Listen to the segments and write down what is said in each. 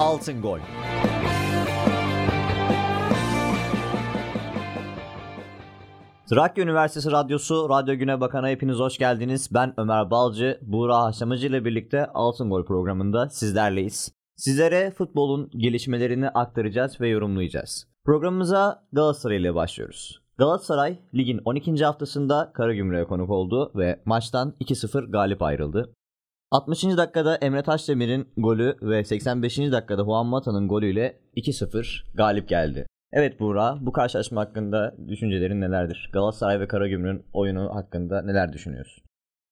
Altın Gol. Trakya Üniversitesi Radyosu Radyo Güne Bakan'a hepiniz hoş geldiniz. Ben Ömer Balcı, Buğra Haşlamacı ile birlikte Altın Gol programında sizlerleyiz. Sizlere futbolun gelişmelerini aktaracağız ve yorumlayacağız. Programımıza Galatasaray ile başlıyoruz. Galatasaray ligin 12. haftasında Karagümrük'e konuk oldu ve maçtan 2-0 galip ayrıldı. 60. dakikada Emre Taşdemir'in golü ve 85. dakikada Juan Mata'nın golüyle 2-0 galip geldi. Evet Buğra, bu karşılaşma hakkında düşüncelerin nelerdir? Galatasaray ve Karagümrük'ün oyunu hakkında neler düşünüyorsun?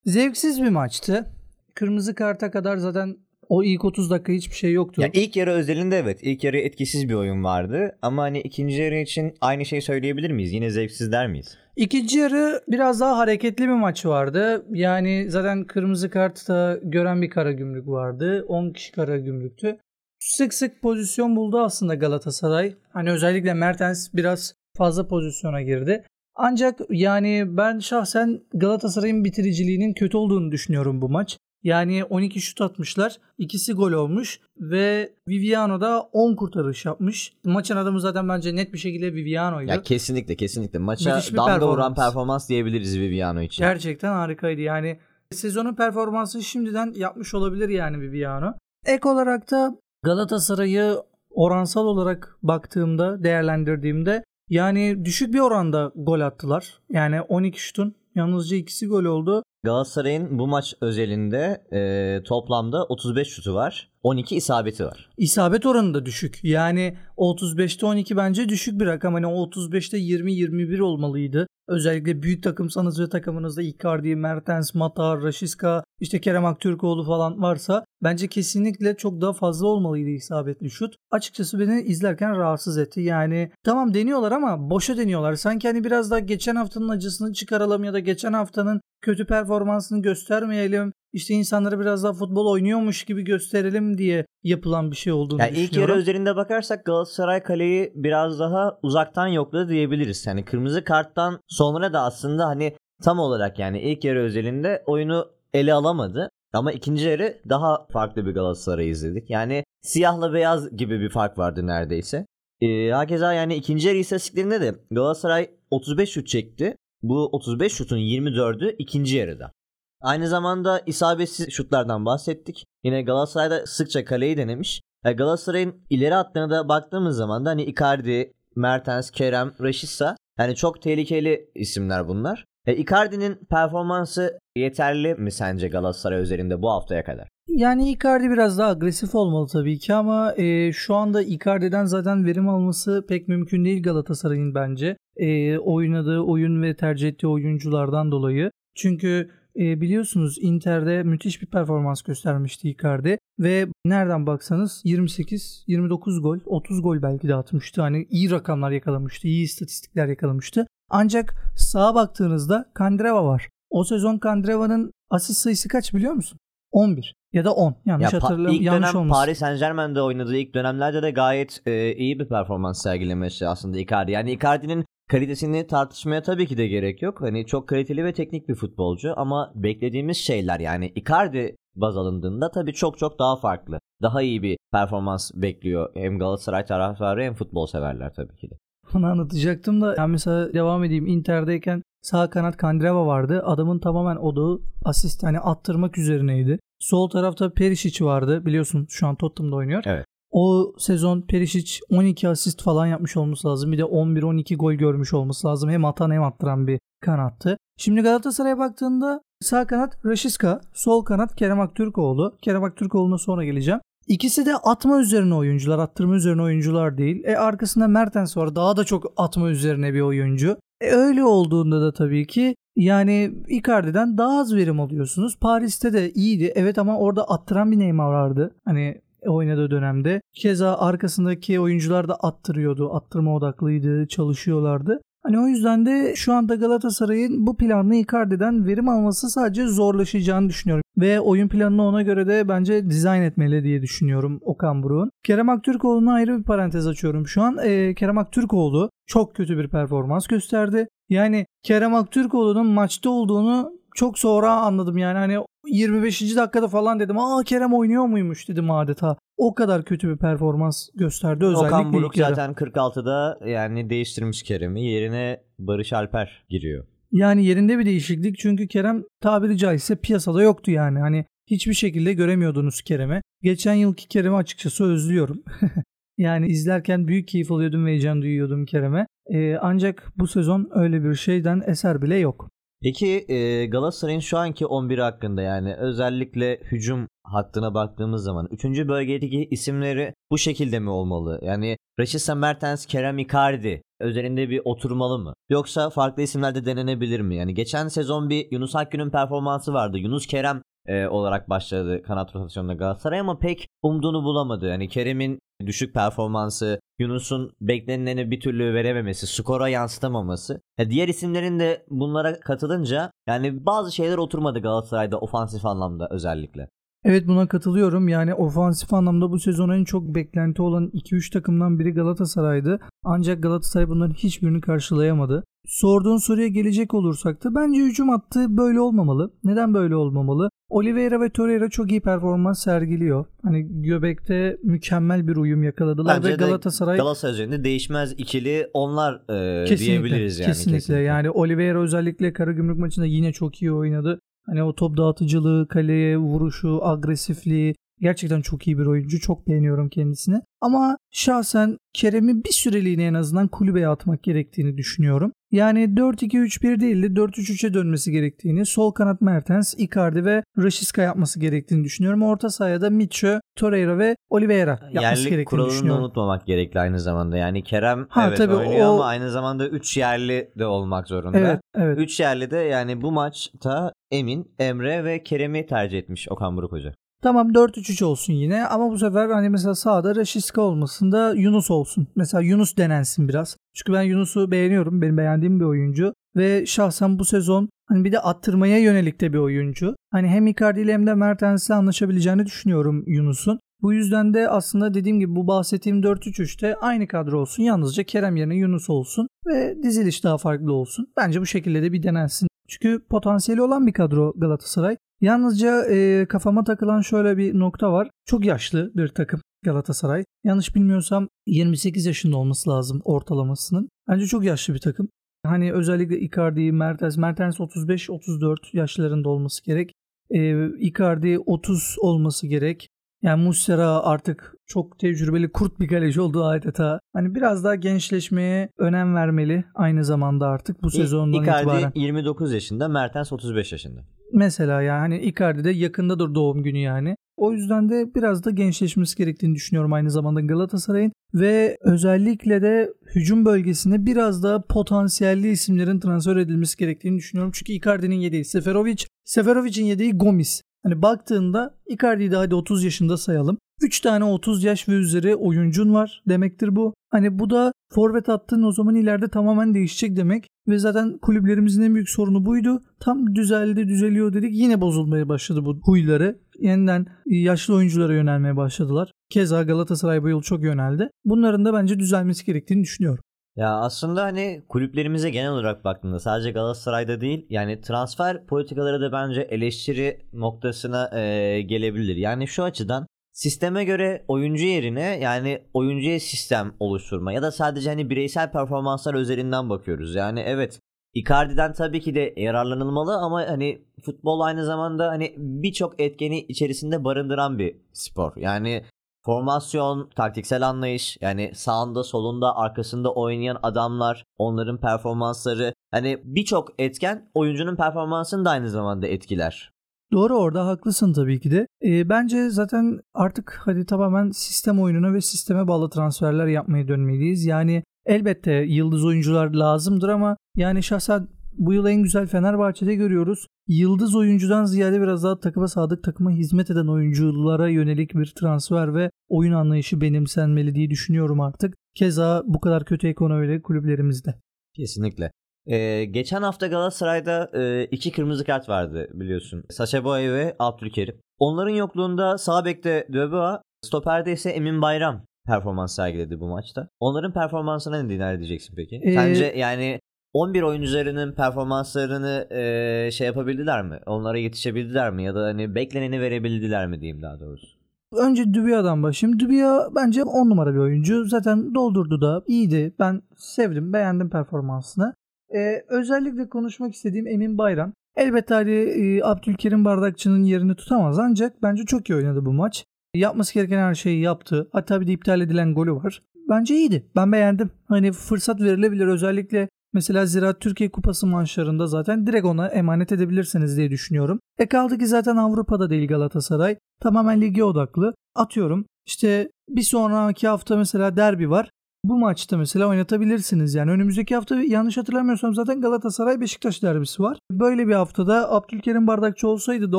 Zevksiz bir maçtı. Kırmızı karta kadar zaten o ilk 30 dakika hiçbir şey yoktu. Ya ilk yarı özelinde evet. ilk yarı etkisiz bir oyun vardı. Ama hani ikinci yarı için aynı şeyi söyleyebilir miyiz? Yine zevksiz der miyiz? İkinci yarı biraz daha hareketli bir maç vardı. Yani zaten kırmızı kartta gören bir kara gümrük vardı. 10 kişi kara gümrüktü. Sık sık pozisyon buldu aslında Galatasaray. Hani özellikle Mertens biraz fazla pozisyona girdi. Ancak yani ben şahsen Galatasaray'ın bitiriciliğinin kötü olduğunu düşünüyorum bu maç. Yani 12 şut atmışlar. ikisi gol olmuş ve Viviano da 10 kurtarış yapmış. Maçın adamı zaten bence net bir şekilde Viviano'ydu. Ya kesinlikle kesinlikle. Maça damga performans. vuran performans diyebiliriz Viviano için. Gerçekten harikaydı. Yani sezonun performansı şimdiden yapmış olabilir yani Viviano. Ek olarak da Galatasaray'ı oransal olarak baktığımda, değerlendirdiğimde yani düşük bir oranda gol attılar. Yani 12 şutun yalnızca ikisi gol oldu. Galatasaray'ın bu maç özelinde e, toplamda 35 şutu var. 12 isabeti var. İsabet oranı da düşük. Yani 35'te 12 bence düşük bir rakam. Hani 35'te 20-21 olmalıydı. Özellikle büyük takımsanız ve takımınızda Icardi, Mertens, Mata, Rashiska, işte Kerem Aktürkoğlu falan varsa bence kesinlikle çok daha fazla olmalıydı isabetli şut. Açıkçası beni izlerken rahatsız etti. Yani tamam deniyorlar ama boşa deniyorlar. Sanki hani biraz daha geçen haftanın acısını çıkaralım ya da geçen haftanın kötü performansını göstermeyelim. İşte insanlara biraz daha futbol oynuyormuş gibi gösterelim diye yapılan bir şey olduğunu yani düşünüyorum. İlk yarı üzerinde bakarsak Galatasaray kaleyi biraz daha uzaktan yokladı diyebiliriz. Yani kırmızı karttan sonra da aslında hani tam olarak yani ilk yarı özelinde oyunu ele alamadı. Ama ikinci yarı daha farklı bir Galatasaray izledik. Yani siyahla beyaz gibi bir fark vardı neredeyse. Ee, hakeza yani ikinci yarı istatistiklerinde de Galatasaray 35 şut çekti. Bu 35 şutun 24'ü ikinci yarıda. Aynı zamanda isabetsiz şutlardan bahsettik. Yine Galatasaray'da sıkça kaleyi denemiş. Galatasaray'ın ileri hattına da baktığımız zaman da hani Icardi, Mertens, Kerem, Rashica yani çok tehlikeli isimler bunlar. E, Icardi'nin performansı yeterli mi sence Galatasaray üzerinde bu haftaya kadar? Yani Icardi biraz daha agresif olmalı tabii ki ama e, şu anda Icardi'den zaten verim alması pek mümkün değil Galatasaray'ın bence. E, oynadığı oyun ve tercih ettiği oyunculardan dolayı. Çünkü e, biliyorsunuz Inter'de müthiş bir performans göstermişti Icardi ve nereden baksanız 28, 29 gol, 30 gol belki de atmıştı. Hani iyi rakamlar yakalamıştı, iyi istatistikler yakalamıştı. Ancak sağa baktığınızda Kandreva var. O sezon Kandreva'nın asist sayısı kaç biliyor musun? 11 ya da 10. Yanlış ya, hatırlamıyorum. İlk yanlış dönem olmasın. Paris Saint Germain'de oynadığı ilk dönemlerde de gayet e, iyi bir performans sergilemesi aslında Icardi. Yani Icardi'nin Kalitesini tartışmaya tabii ki de gerek yok. Hani çok kaliteli ve teknik bir futbolcu ama beklediğimiz şeyler yani Icardi baz alındığında tabii çok çok daha farklı. Daha iyi bir performans bekliyor hem Galatasaray taraftarı hem futbol severler tabii ki de. Bunu anlatacaktım da yani mesela devam edeyim. Inter'deyken sağ kanat Kandreva vardı. Adamın tamamen odağı asist hani attırmak üzerineydi. Sol tarafta Perisic vardı. Biliyorsun şu an Tottenham'da oynuyor. Evet. O sezon Perisic 12 asist falan yapmış olması lazım. Bir de 11-12 gol görmüş olması lazım. Hem atan hem attıran bir kanattı. Şimdi Galatasaray'a baktığında sağ kanat Rashiska, sol kanat Kerem Aktürkoğlu. Kerem Aktürkoğlu'na sonra geleceğim. İkisi de atma üzerine oyuncular, attırma üzerine oyuncular değil. E arkasında Mertens var. Daha da çok atma üzerine bir oyuncu. E öyle olduğunda da tabii ki yani Icardi'den daha az verim alıyorsunuz. Paris'te de iyiydi. Evet ama orada attıran bir Neymar vardı. Hani oynadığı dönemde. Keza arkasındaki oyuncular da attırıyordu. Attırma odaklıydı, çalışıyorlardı. Hani o yüzden de şu anda Galatasaray'ın bu planını Icardi'den verim alması sadece zorlaşacağını düşünüyorum. Ve oyun planını ona göre de bence dizayn etmeli diye düşünüyorum Okan Buruk'un. Kerem Aktürkoğlu'na ayrı bir parantez açıyorum şu an. Ee, Kerem Aktürkoğlu çok kötü bir performans gösterdi. Yani Kerem Aktürkoğlu'nun maçta olduğunu çok sonra anladım yani hani 25. dakikada falan dedim. Aa Kerem oynuyor muymuş dedim adeta. O kadar kötü bir performans gösterdi özellikle Okan Buruk zaten 46'da yani değiştirmiş Kerem'i. Yerine Barış Alper giriyor. Yani yerinde bir değişiklik çünkü Kerem tabiri caizse piyasada yoktu yani. Hani hiçbir şekilde göremiyordunuz Kerem'i. Geçen yılki Kerem'i açıkçası özlüyorum. yani izlerken büyük keyif alıyordum ve heyecan duyuyordum Kerem'e. Ee, ancak bu sezon öyle bir şeyden eser bile yok. Peki e, Galatasaray'ın şu anki 11 hakkında yani özellikle hücum hattına baktığımız zaman 3. bölgedeki isimleri bu şekilde mi olmalı? Yani Rashica Mertens, Kerem Icardi üzerinde bir oturmalı mı? Yoksa farklı isimler de denenebilir mi? Yani geçen sezon bir Yunus Akgün'ün performansı vardı. Yunus Kerem e, olarak başladı kanat rotasyonunda Galatasaray ama pek umduğunu bulamadı. Yani Kerem'in düşük performansı, Yunus'un beklenileni bir türlü verememesi, skora yansıtamaması. Ya diğer isimlerin de bunlara katılınca yani bazı şeyler oturmadı Galatasaray'da ofansif anlamda özellikle. Evet buna katılıyorum. Yani ofansif anlamda bu sezon en çok beklenti olan 2-3 takımdan biri Galatasaray'dı. Ancak Galatasaray bunların hiçbirini karşılayamadı. Sorduğun soruya gelecek olursak da bence hücum hattı böyle olmamalı. Neden böyle olmamalı? Oliveira ve Torreira çok iyi performans sergiliyor. Hani göbekte mükemmel bir uyum yakaladılar Bence ve Galatasaray Galatasaray üzerinde değişmez ikili onlar e, kesinlikle, diyebiliriz yani. Kesinlikle. Yani Oliveira özellikle Karagümrük maçında yine çok iyi oynadı. Hani o top dağıtıcılığı, kaleye vuruşu, agresifliği gerçekten çok iyi bir oyuncu. Çok beğeniyorum kendisini. Ama şahsen Kerem'i bir süreliğine en azından kulübeye atmak gerektiğini düşünüyorum. Yani 4-2-3-1 değil de 4-3-3'e dönmesi gerektiğini, sol kanat Mertens, Icardi ve Rashica yapması gerektiğini düşünüyorum. Orta sahaya da Mitchell, Torreira ve Oliveira yapması Yerli gerektiğini düşünüyorum. unutmamak gerekli aynı zamanda. Yani Kerem Ha, evet tabii oynuyor o- ama aynı zamanda 3 yerli de olmak zorunda. Evet, evet. 3 yerli de yani bu maçta Emin, Emre ve Kerem'i tercih etmiş Okan Buruk Hoca. Tamam 4-3-3 olsun yine ama bu sefer hani mesela sağda Rashica olmasın da Yunus olsun. Mesela Yunus denensin biraz. Çünkü ben Yunus'u beğeniyorum. Benim beğendiğim bir oyuncu. Ve şahsen bu sezon hani bir de attırmaya yönelik de bir oyuncu. Hani hem Icardi ile hem de Mertens'le anlaşabileceğini düşünüyorum Yunus'un. Bu yüzden de aslında dediğim gibi bu bahsettiğim 4-3-3'te aynı kadro olsun. Yalnızca Kerem yerine Yunus olsun ve diziliş daha farklı olsun. Bence bu şekilde de bir denensin. Çünkü potansiyeli olan bir kadro Galatasaray. Yalnızca e, kafama takılan şöyle bir nokta var. Çok yaşlı bir takım Galatasaray. Yanlış bilmiyorsam 28 yaşında olması lazım ortalamasının. Bence çok yaşlı bir takım. Hani özellikle Icardi, Mertens, Mertens 35-34 yaşlarında olması gerek. E, Icardi 30 olması gerek. Yani Muslera artık çok tecrübeli kurt bir kaleci oldu adeta. Hani biraz daha gençleşmeye önem vermeli aynı zamanda artık bu sezondan Icardi itibaren. 29 yaşında, Mertens 35 yaşında. Mesela yani hani Icardi de yakındadır doğum günü yani. O yüzden de biraz da gençleşmesi gerektiğini düşünüyorum aynı zamanda Galatasaray'ın ve özellikle de hücum bölgesine biraz daha potansiyelli isimlerin transfer edilmesi gerektiğini düşünüyorum. Çünkü Icardi'nin yedeği Seferovic, Seferovic'in yedeği Gomis. Hani baktığında Icardi'yi de hadi 30 yaşında sayalım. 3 tane 30 yaş ve üzeri oyuncun var demektir bu. Hani bu da forvet attığın o zaman ileride tamamen değişecek demek. Ve zaten kulüplerimizin en büyük sorunu buydu. Tam düzeldi düzeliyor dedik yine bozulmaya başladı bu huyları. Yeniden yaşlı oyunculara yönelmeye başladılar. Keza Galatasaray bu yıl çok yöneldi. Bunların da bence düzelmesi gerektiğini düşünüyorum. Ya aslında hani kulüplerimize genel olarak baktığında sadece Galatasaray'da değil yani transfer politikaları da bence eleştiri noktasına e, gelebilir. Yani şu açıdan sisteme göre oyuncu yerine yani oyuncuya sistem oluşturma ya da sadece hani bireysel performanslar üzerinden bakıyoruz. Yani evet Icardi'den tabii ki de yararlanılmalı ama hani futbol aynı zamanda hani birçok etkeni içerisinde barındıran bir spor. Yani formasyon, taktiksel anlayış, yani sağında, solunda, arkasında oynayan adamlar, onların performansları, hani birçok etken oyuncunun performansını da aynı zamanda etkiler. Doğru orada haklısın tabii ki de. Ee, bence zaten artık hadi tamamen sistem oyununa ve sisteme bağlı transferler yapmaya dönmeliyiz. Yani elbette yıldız oyuncular lazımdır ama yani şahsen bu yıl en güzel Fenerbahçe'de görüyoruz. Yıldız oyuncudan ziyade biraz daha takıma sadık takıma hizmet eden oyunculara yönelik bir transfer ve oyun anlayışı benimsenmeli diye düşünüyorum artık. Keza bu kadar kötü ekonomiyle kulüplerimizde. Kesinlikle. Ee, geçen hafta Galatasaray'da e, iki kırmızı kart vardı biliyorsun. Sacha Boey ve Abdülkerim. Onların yokluğunda sağ bekte Döboa, stoperde ise Emin Bayram performans sergiledi bu maçta. Onların performansına ne diyeceksin peki? Ee, Sence yani 11 oyuncularının performanslarını e, şey yapabildiler mi? Onlara yetişebildiler mi? Ya da hani bekleneni verebildiler mi diyeyim daha doğrusu. Önce Dubia'dan başlayayım. Dubia bence 10 numara bir oyuncu. Zaten doldurdu da iyiydi. Ben sevdim, beğendim performansını. Ee, özellikle konuşmak istediğim Emin Bayram. Elbette hani e, Abdülkerim Bardakçı'nın yerini tutamaz ancak bence çok iyi oynadı bu maç. Yapması gereken her şeyi yaptı. Hatta bir de iptal edilen golü var. Bence iyiydi. Ben beğendim. Hani fırsat verilebilir. Özellikle mesela Ziraat Türkiye Kupası maçlarında zaten direkt ona emanet edebilirsiniz diye düşünüyorum. E kaldı ki zaten Avrupa'da değil Galatasaray. Tamamen lige odaklı. Atıyorum işte bir sonraki hafta mesela derbi var. Bu maçta mesela oynatabilirsiniz. Yani önümüzdeki hafta yanlış hatırlamıyorsam zaten Galatasaray Beşiktaş derbisi var. Böyle bir haftada Abdülkerim Bardakçı olsaydı da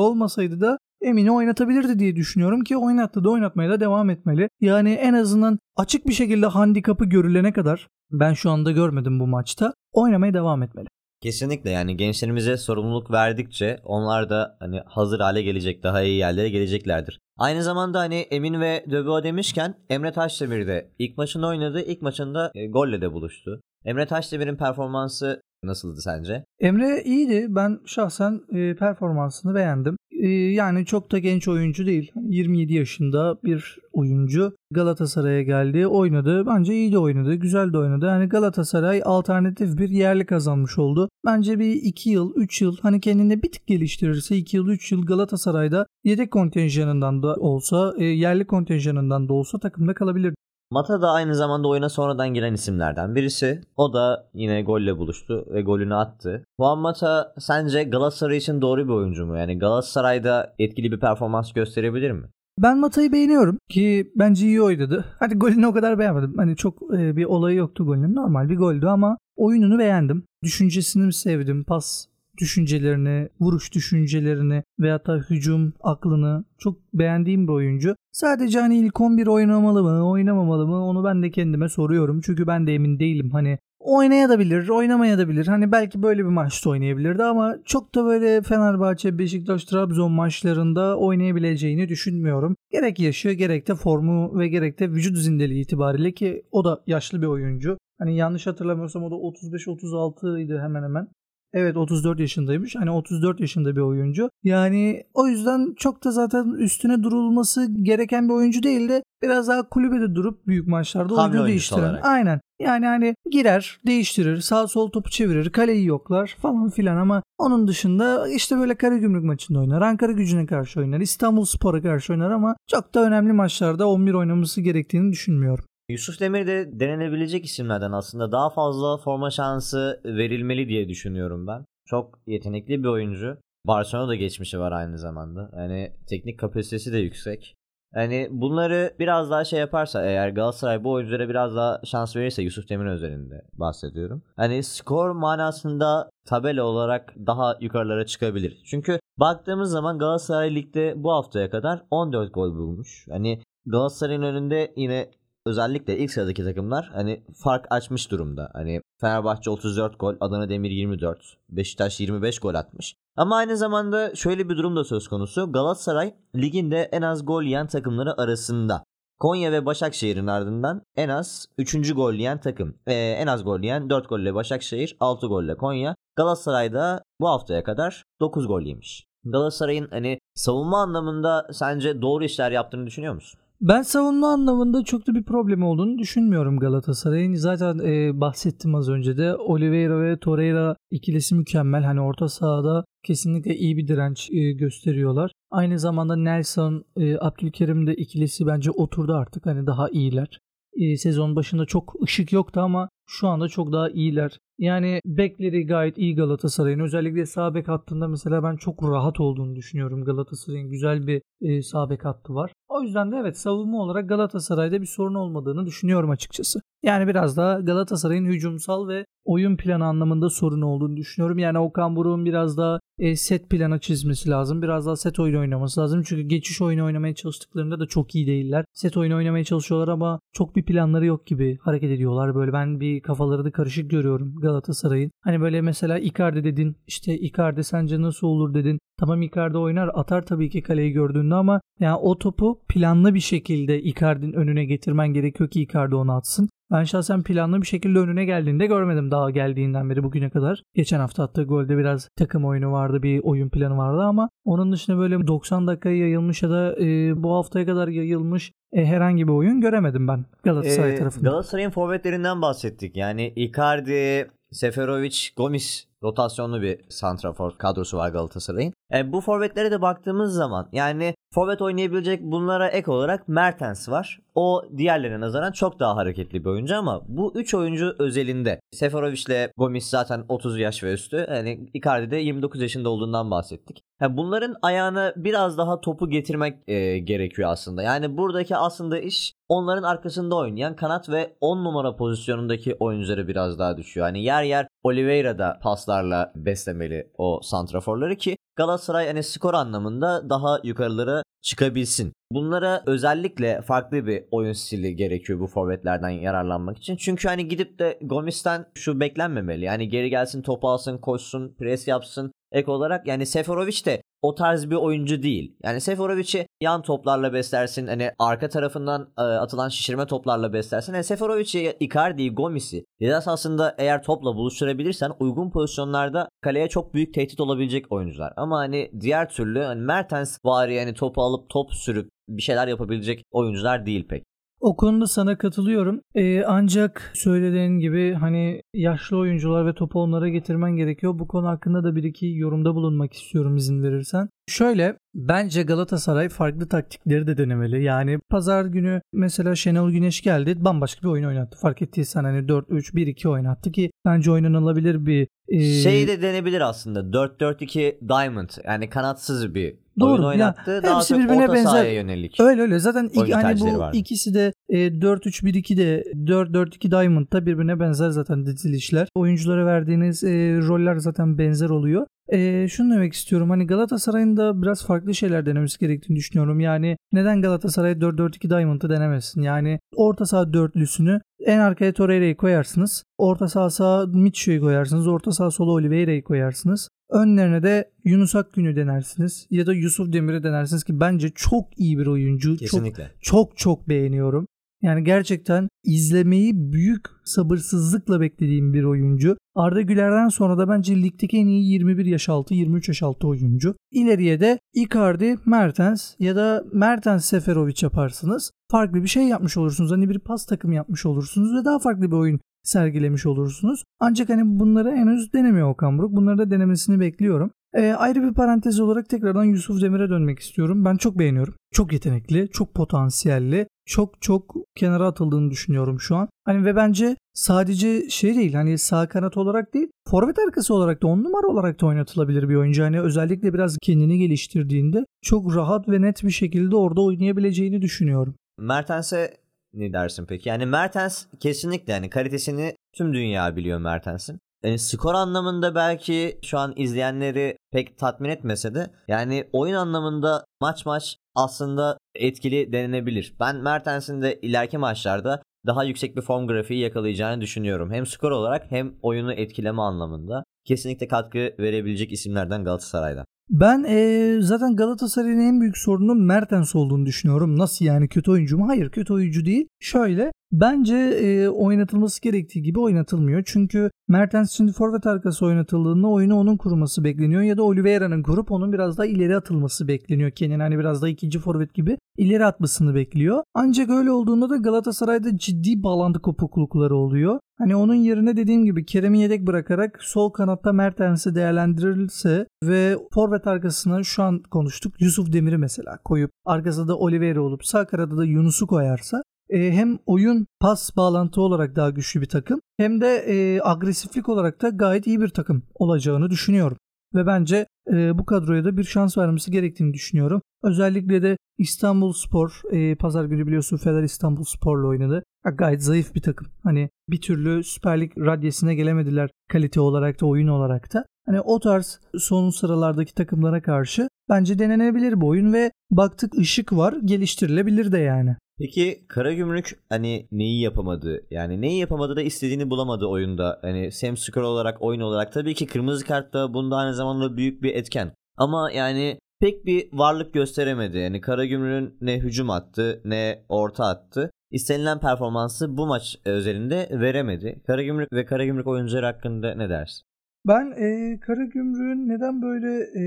olmasaydı da Emin'i oynatabilirdi diye düşünüyorum ki oynattı da oynatmaya da devam etmeli. Yani en azından açık bir şekilde handikapı görülene kadar ben şu anda görmedim bu maçta oynamaya devam etmeli. Kesinlikle yani gençlerimize sorumluluk verdikçe onlar da hani hazır hale gelecek, daha iyi yerlere geleceklerdir. Aynı zamanda hani Emin ve Döbo demişken Emre Taşdemir de ilk maçında oynadı. İlk maçında e, golle de buluştu. Emre Taşdemir'in performansı nasıldı sence? Emre iyiydi. Ben şahsen e, performansını beğendim. E, yani çok da genç oyuncu değil. 27 yaşında bir oyuncu. Galatasaray'a geldi, oynadı. Bence iyi de oynadı, güzel de oynadı. Yani Galatasaray alternatif bir yerli kazanmış oldu. Bence bir 2 yıl, 3 yıl hani kendini bir tık geliştirirse 2 yıl, 3 yıl Galatasaray'da yedek kontenjanından da olsa, e, yerli kontenjanından da olsa takımda kalabilir. Mata da aynı zamanda oyuna sonradan giren isimlerden birisi. O da yine golle buluştu ve golünü attı. Juan Mata sence Galatasaray için doğru bir oyuncu mu? Yani Galatasaray'da etkili bir performans gösterebilir mi? Ben Mata'yı beğeniyorum ki bence iyi oynadı. Hadi golünü o kadar beğenmedim. Hani çok e, bir olayı yoktu golünün. Normal bir goldü ama oyununu beğendim. Düşüncesini sevdim. Pas düşüncelerini, vuruş düşüncelerini veyahut da hücum aklını çok beğendiğim bir oyuncu. Sadece hani ilk 11 oynamalı mı, oynamamalı mı onu ben de kendime soruyorum. Çünkü ben de emin değilim. Hani oynayabilir, oynamayabilir. Hani belki böyle bir maçta oynayabilirdi ama çok da böyle Fenerbahçe, Beşiktaş, Trabzon maçlarında oynayabileceğini düşünmüyorum. Gerek yaşı, gerek de formu ve gerek de vücut zindeliği itibariyle ki o da yaşlı bir oyuncu. Hani yanlış hatırlamıyorsam o da 35-36 idi hemen hemen. Evet 34 yaşındaymış. Hani 34 yaşında bir oyuncu. Yani o yüzden çok da zaten üstüne durulması gereken bir oyuncu değil de biraz daha kulübede durup büyük maçlarda Hamle oyuncu değiştiren. olarak. Aynen. Yani hani girer, değiştirir, sağ sol topu çevirir, kaleyi yoklar falan filan ama onun dışında işte böyle Karagümrük maçında oynar, Ankara gücüne karşı oynar, İstanbul Spor'a karşı oynar ama çok da önemli maçlarda 11 oynaması gerektiğini düşünmüyorum. Yusuf Demir de denenebilecek isimlerden aslında daha fazla forma şansı verilmeli diye düşünüyorum ben. Çok yetenekli bir oyuncu. Barcelona'da geçmişi var aynı zamanda. Yani teknik kapasitesi de yüksek. Yani bunları biraz daha şey yaparsa eğer Galatasaray bu oyunculara biraz daha şans verirse Yusuf Demir özelinde bahsediyorum. Hani skor manasında tabela olarak daha yukarılara çıkabilir. Çünkü baktığımız zaman Galatasaray ligde bu haftaya kadar 14 gol bulmuş. Hani Galatasaray'ın önünde yine özellikle ilk sıradaki takımlar hani fark açmış durumda. Hani Fenerbahçe 34 gol, Adana Demir 24, Beşiktaş 25 gol atmış. Ama aynı zamanda şöyle bir durum da söz konusu. Galatasaray liginde en az gol yiyen takımları arasında. Konya ve Başakşehir'in ardından en az 3. gol yiyen takım. Ee, en az gol yiyen 4 golle Başakşehir, 6 golle Konya. Galatasaray'da bu haftaya kadar 9 gol yemiş. Galatasaray'ın hani savunma anlamında sence doğru işler yaptığını düşünüyor musun? Ben savunma anlamında çok da bir problem olduğunu düşünmüyorum Galatasaray'ın. Zaten e, bahsettim az önce de Oliveira ve Torreira ikilisi mükemmel. Hani orta sahada kesinlikle iyi bir direnç e, gösteriyorlar. Aynı zamanda Nelson, e, Abdülkerim de ikilisi bence oturdu artık. Hani daha iyiler. E, sezon başında çok ışık yoktu ama şu anda çok daha iyiler. Yani bekleri gayet iyi Galatasaray'ın. Özellikle sağ bek hattında mesela ben çok rahat olduğunu düşünüyorum. Galatasaray'ın güzel bir e, sağ bek hattı var. O yüzden de evet savunma olarak Galatasaray'da bir sorun olmadığını düşünüyorum açıkçası. Yani biraz daha Galatasaray'ın hücumsal ve oyun planı anlamında sorun olduğunu düşünüyorum. Yani Okan Buruk'un biraz daha e, set planı çizmesi lazım. Biraz daha set oyunu oynaması lazım. Çünkü geçiş oyunu oynamaya çalıştıklarında da çok iyi değiller. Set oyunu oynamaya çalışıyorlar ama çok bir planları yok gibi hareket ediyorlar. Böyle ben bir kafaları da karışık görüyorum Galatasaray'ın. Hani böyle mesela Icardi dedin. işte Icardi sence nasıl olur dedin. Tamam Icardi oynar atar tabii ki kaleyi gördüğünde ama yani o topu planlı bir şekilde Icardi'nin önüne getirmen gerekiyor ki Icardi onu atsın. Ben şahsen planlı bir şekilde önüne geldiğinde görmedim daha geldiğinden beri bugüne kadar. Geçen hafta attığı golde biraz takım oyunu vardı, bir oyun planı vardı ama onun dışında böyle 90 dakikaya yayılmış ya da e, bu haftaya kadar yayılmış e, herhangi bir oyun göremedim ben Galatasaray Ee, tarafında. Galatasaray'ın forvetlerinden bahsettik. Yani Icardi, Seferovic, Gomis rotasyonlu bir santrafor kadrosu var Galatasaray'ın. E, bu forvetlere de baktığımız zaman yani forvet oynayabilecek bunlara ek olarak Mertens var. O diğerlerine nazaran çok daha hareketli bir oyuncu ama bu 3 oyuncu özelinde Seferovic ile Gomis zaten 30 yaş ve üstü. Yani Icardi de 29 yaşında olduğundan bahsettik. Yani bunların ayağına biraz daha topu getirmek e, gerekiyor aslında. Yani buradaki aslında iş onların arkasında oynayan kanat ve 10 numara pozisyonundaki oyuncuları biraz daha düşüyor. Hani yer yer Oliveira da paslarla beslemeli o santraforları ki Galatasaray hani skor anlamında daha yukarılara çıkabilsin. Bunlara özellikle farklı bir oyun stili gerekiyor bu forvetlerden yararlanmak için. Çünkü hani gidip de Gomis'ten şu beklenmemeli. Yani geri gelsin topu alsın koşsun pres yapsın. Ek olarak yani Seferovic de o tarz bir oyuncu değil. Yani Seferovic'i yan toplarla beslersin. Hani arka tarafından e, atılan şişirme toplarla beslersin. Yani Seferovic'i, Icardi'yi, Gomis'i biraz aslında eğer topla buluşturabilirsen uygun pozisyonlarda kaleye çok büyük tehdit olabilecek oyuncular. Ama hani diğer türlü hani Mertens vari yani topu alıp top sürüp bir şeyler yapabilecek oyuncular değil pek. O konuda sana katılıyorum. Ee, ancak söylediğin gibi hani yaşlı oyuncular ve topu onlara getirmen gerekiyor. Bu konu hakkında da bir iki yorumda bulunmak istiyorum izin verirsen. Şöyle bence Galatasaray farklı taktikleri de denemeli. Yani pazar günü mesela Şenol Güneş geldi bambaşka bir oyun oynattı. Fark ettiysen hani 4-3-1-2 oynattı ki bence oynanılabilir bir e, Şey de denebilir aslında 4-4-2 Diamond yani kanatsız bir Doğru, oyun ya oynattı. Daha hepsi çok birbirine benzer. yönelik. Öyle öyle zaten hani bu vardı. ikisi de e, 4-3-1-2 de 4-4-2 Diamond'da birbirine benzer zaten dizilişler. Oyunculara verdiğiniz e, roller zaten benzer oluyor. E, şunu demek istiyorum hani Galatasaray'ın da biraz farklı şeyler denemesi gerektiğini düşünüyorum. Yani neden Galatasaray 4-4-2 Diamond'ı denemesin? Yani orta saha dörtlüsünü en arkaya Torreira'yı koyarsınız. Orta saha sağa Mitchell'i koyarsınız. Orta saha sola Oliveira'yı koyarsınız. Önlerine de Yunus Akgün'ü denersiniz. Ya da Yusuf Demir'i denersiniz ki bence çok iyi bir oyuncu. Çok Kesinlikle. çok çok beğeniyorum. Yani gerçekten izlemeyi büyük sabırsızlıkla beklediğim bir oyuncu. Arda Güler'den sonra da bence ligdeki en iyi 21 yaş altı, 23 yaş altı oyuncu. İleriye de Icardi, Mertens ya da Mertens Seferovic yaparsınız. Farklı bir şey yapmış olursunuz. Hani bir pas takımı yapmış olursunuz ve daha farklı bir oyun sergilemiş olursunuz. Ancak hani bunları henüz denemiyor Okan Buruk. Bunları da denemesini bekliyorum. E, ayrı bir parantez olarak tekrardan Yusuf Demir'e dönmek istiyorum. Ben çok beğeniyorum. Çok yetenekli, çok potansiyelli, çok çok kenara atıldığını düşünüyorum şu an. Hani ve bence sadece şey değil hani sağ kanat olarak değil forvet arkası olarak da on numara olarak da oynatılabilir bir oyuncu. Hani özellikle biraz kendini geliştirdiğinde çok rahat ve net bir şekilde orada oynayabileceğini düşünüyorum. Mertens'e ne dersin peki? Yani Mertens kesinlikle yani kalitesini tüm dünya biliyor Mertens'in. Yani skor anlamında belki şu an izleyenleri pek tatmin etmese de yani oyun anlamında maç maç aslında etkili denilebilir. Ben Mertens'in de ileriki maçlarda daha yüksek bir form grafiği yakalayacağını düşünüyorum. Hem skor olarak hem oyunu etkileme anlamında. Kesinlikle katkı verebilecek isimlerden Galatasaray'da. Ben eee, zaten Galatasaray'ın en büyük sorunun Mertens olduğunu düşünüyorum. Nasıl yani kötü oyuncu mu? Hayır kötü oyuncu değil. Şöyle bence eee, oynatılması gerektiği gibi oynatılmıyor. Çünkü Mertens şimdi forvet arkası oynatıldığında oyunu onun kurması bekleniyor. Ya da Oliveira'nın kurup onun biraz daha ileri atılması bekleniyor. Kendini hani biraz daha ikinci forvet gibi ileri atmasını bekliyor. Ancak öyle olduğunda da Galatasaray'da ciddi bağlantı kopuklukları oluyor. Hani onun yerine dediğim gibi Kerem'i yedek bırakarak sol kanatta Mertens'i değerlendirilse ve forvet arkasına şu an konuştuk Yusuf Demir'i mesela koyup arkasında da Oliveira olup sağ kanada da Yunus'u koyarsa e, hem oyun pas bağlantı olarak daha güçlü bir takım hem de e, agresiflik olarak da gayet iyi bir takım olacağını düşünüyorum. Ve bence e, bu kadroya da bir şans vermesi gerektiğini düşünüyorum. Özellikle de İstanbul Spor, e, pazar günü biliyorsun Fener İstanbul Spor'la oynadı. Ha, gayet zayıf bir takım. Hani bir türlü Süper Lig radyesine gelemediler kalite olarak da oyun olarak da. Hani o tarz son sıralardaki takımlara karşı bence denenebilir bu oyun ve baktık ışık var geliştirilebilir de yani. Peki Karagümrük hani neyi yapamadı? Yani neyi yapamadı da istediğini bulamadı oyunda. Hani hem skor olarak oyun olarak tabii ki kırmızı kart da bunda aynı zamanda büyük bir etken. Ama yani pek bir varlık gösteremedi. Yani Karagümrük'ün ne hücum attı ne orta attı. istenilen performansı bu maç özelinde veremedi. Karagümrük ve Karagümrük oyuncuları hakkında ne dersin? Ben e, Karagümrük'ün neden böyle e,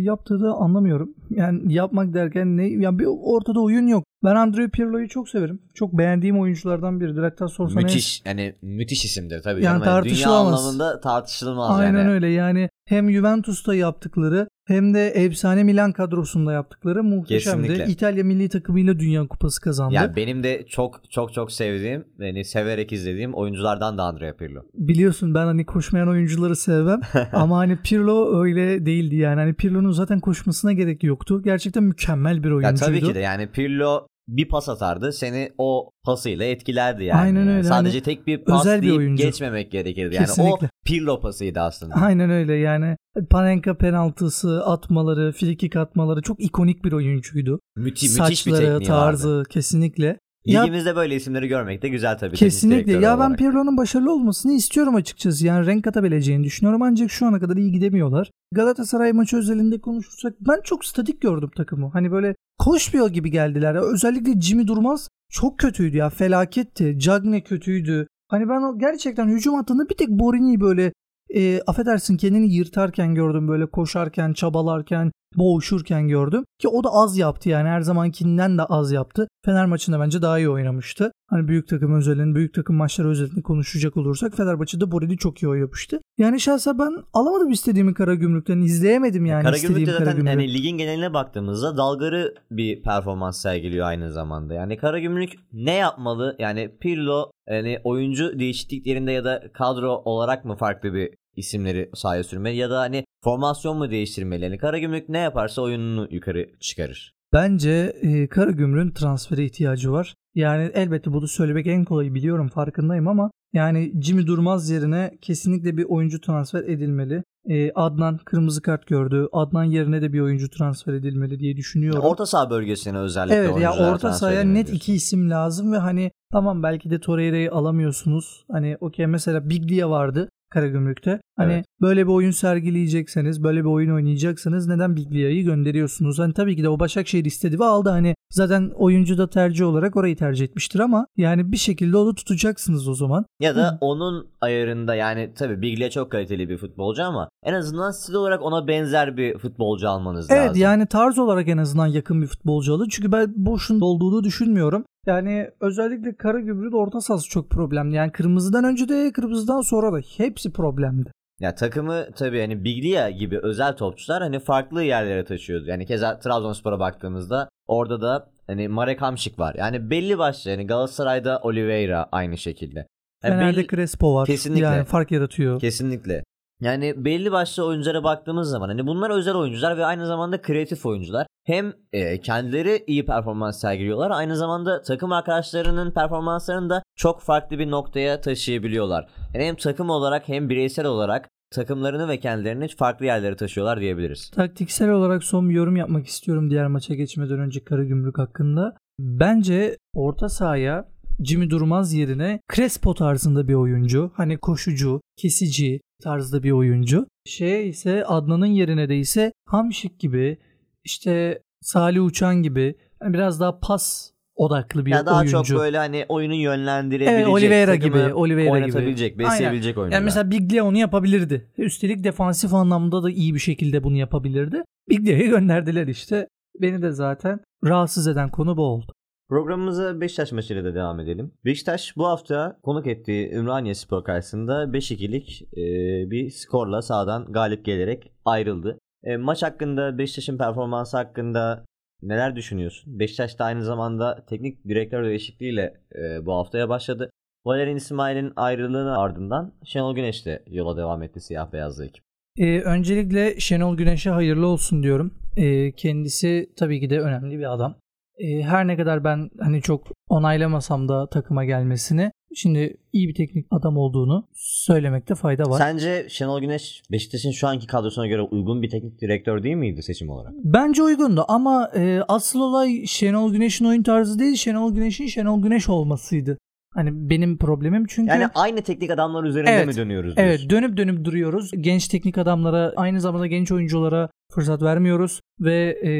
yaptığını anlamıyorum. Yani yapmak derken ne? Yani bir ortada oyun yok. Ben Andrea Pirlo'yu çok severim. Çok beğendiğim oyunculardan biridir. Hatta sorsan müthiş yani müthiş isimdir tabii. Yani. Dünya tartışılamaz. anlamında tartışılmaz Aynen yani. öyle. Yani hem Juventus'ta yaptıkları hem de efsane Milan kadrosunda yaptıkları muhteşemdi. Kesinlikle. İtalya milli takımıyla Dünya Kupası kazandı. Ya benim de çok çok çok sevdiğim, yani severek izlediğim oyunculardan da Andrea Pirlo. Biliyorsun ben hani koşmayan oyuncuları sevmem ama hani Pirlo öyle değildi yani. Hani Pirlo'nun zaten koşmasına gerek yoktu. Gerçekten mükemmel bir Ya oyuncuydu. tabii ki de yani Pirlo bir pas atardı seni o pasıyla etkilerdi yani. Aynen öyle. Sadece Hani tek bir pas özel bir deyip oyuncu. geçmemek gerekirdi. Yani Kesinlikle. o Pirlo pasıydı aslında. Aynen öyle yani Panenka penaltısı atmaları, frikik atmaları çok ikonik bir oyuncuydu. Müthiş, müthiş bir Saçları, tekniği tarzı vardı. kesinlikle. Ya- Ligimizde böyle isimleri görmek de güzel tabii. Kesinlikle. Ya ben olarak. Pirlo'nun başarılı olmasını istiyorum açıkçası. Yani renk katabileceğini düşünüyorum ancak şu ana kadar iyi gidemiyorlar. Galatasaray maçı özelinde konuşursak ben çok statik gördüm takımı. Hani böyle koşmuyor gibi geldiler. Özellikle Jimmy Durmaz çok kötüydü ya. Felaketti. Cagne kötüydü. Hani ben gerçekten hücum hattında bir tek Borini'yi böyle e, affedersin kendini yırtarken gördüm böyle koşarken, çabalarken, boğuşurken gördüm. Ki o da az yaptı yani her zamankinden de az yaptı. Fener maçında bence daha iyi oynamıştı. Hani büyük takım özelinde, büyük takım maçları özelinde konuşacak olursak Fenerbahçe'de Borini çok iyi oynamıştı. Yani şahsen ben alamadım istediğimi Karagümrük'ten. izleyemedim yani de istediğim zaten Karagümrük'ü. yani ligin geneline baktığımızda dalgarı bir performans sergiliyor aynı zamanda. Yani Karagümrük ne yapmalı? Yani Pirlo yani oyuncu değişikliklerinde ya da kadro olarak mı farklı bir isimleri sahaya sürmeli ya da hani formasyon mu değiştirmeli? Karagümrük ne yaparsa oyununu yukarı çıkarır. Bence e, Karagümrük'ün transfere ihtiyacı var. Yani elbette bunu söylemek en kolayı biliyorum farkındayım ama yani Jimmy Durmaz yerine kesinlikle bir oyuncu transfer edilmeli. E, Adnan kırmızı kart gördü. Adnan yerine de bir oyuncu transfer edilmeli diye düşünüyorum. Orta saha bölgesine özellikle Evet ya orta sahaya net diyorsun. iki isim lazım ve hani tamam belki de Torreira'yı alamıyorsunuz. Hani okey mesela Biglia vardı Karagümrük'te. Hani Evet. böyle bir oyun sergileyecekseniz, böyle bir oyun oynayacaksanız neden Biglia'yı gönderiyorsunuz? Hani tabii ki de o Başakşehir istedi ve aldı. Hani zaten oyuncu da tercih olarak orayı tercih etmiştir ama yani bir şekilde onu tutacaksınız o zaman. Ya da Hı. onun ayarında yani tabii Biglia çok kaliteli bir futbolcu ama en azından stil olarak ona benzer bir futbolcu almanız Evet lazım. yani tarz olarak en azından yakın bir futbolcu alın. Çünkü ben boşun olduğunu düşünmüyorum. Yani özellikle Karagümrük'ün orta sahası çok problemli. Yani kırmızıdan önce de kırmızıdan sonra da hepsi problemdi. Ya takımı tabii hani Biglia gibi özel topçular hani farklı yerlere taşıyordu. Yani keza Trabzonspor'a baktığımızda orada da hani Marek Hamšík var. Yani belli başlı yani Galatasaray'da Oliveira aynı şekilde. Yani Fener'de belli- Crespo var. Kesinlikle. Yani fark yaratıyor. Kesinlikle. Yani belli başlı oyunculara baktığımız zaman hani bunlar özel oyuncular ve aynı zamanda kreatif oyuncular. Hem e, kendileri iyi performans sergiliyorlar aynı zamanda takım arkadaşlarının performanslarını da çok farklı bir noktaya taşıyabiliyorlar. Yani hem takım olarak hem bireysel olarak takımlarını ve kendilerini farklı yerlere taşıyorlar diyebiliriz. Taktiksel olarak son bir yorum yapmak istiyorum diğer maça geçmeden önce Karagümrük hakkında. Bence orta sahaya Jimmy Durmaz yerine Crespo tarzında bir oyuncu. Hani koşucu, kesici tarzda bir oyuncu. Şey ise Adnan'ın yerine de ise Hamşik gibi işte Salih Uçan gibi yani biraz daha pas odaklı bir Ya daha oyuncu. çok böyle hani oyunu yönlendirebilecek, Evet, Oliveira gibi, Oliveira gibi. oynatabilecek, besleyebilecek oyuncular. Yani mesela Biglia onu yapabilirdi. Üstelik defansif anlamda da iyi bir şekilde bunu yapabilirdi. Biglia'yı gönderdiler işte. Beni de zaten rahatsız eden konu bu oldu. Programımıza Beşiktaş maçıyla da devam edelim. Beşiktaş bu hafta konuk ettiği Ümraniye Spor karşısında 5-2'lik e, bir skorla sahadan galip gelerek ayrıldı. E, maç hakkında, Beşiktaş'ın performansı hakkında neler düşünüyorsun? Beşiktaş da aynı zamanda teknik direktör değişikliğiyle e, bu haftaya başladı. Valerian İsmail'in ayrılığının ardından Şenol Güneş de yola devam etti siyah beyazlı ekip. Ee, öncelikle Şenol Güneş'e hayırlı olsun diyorum. Ee, kendisi tabii ki de önemli bir adam. Ee, her ne kadar ben hani çok onaylamasam da takıma gelmesini şimdi iyi bir teknik adam olduğunu söylemekte fayda var. Sence Şenol Güneş Beşiktaş'ın şu anki kadrosuna göre uygun bir teknik direktör değil miydi seçim olarak? Bence uygundu ama e, asıl olay Şenol Güneş'in oyun tarzı değil Şenol Güneş'in Şenol Güneş olmasıydı. Hani benim problemim çünkü Yani aynı teknik adamlar üzerinde Evet. mi dönüyoruz? Evet diyorsun? dönüp dönüp duruyoruz. Genç teknik adamlara aynı zamanda genç oyunculara fırsat vermiyoruz. Ve e,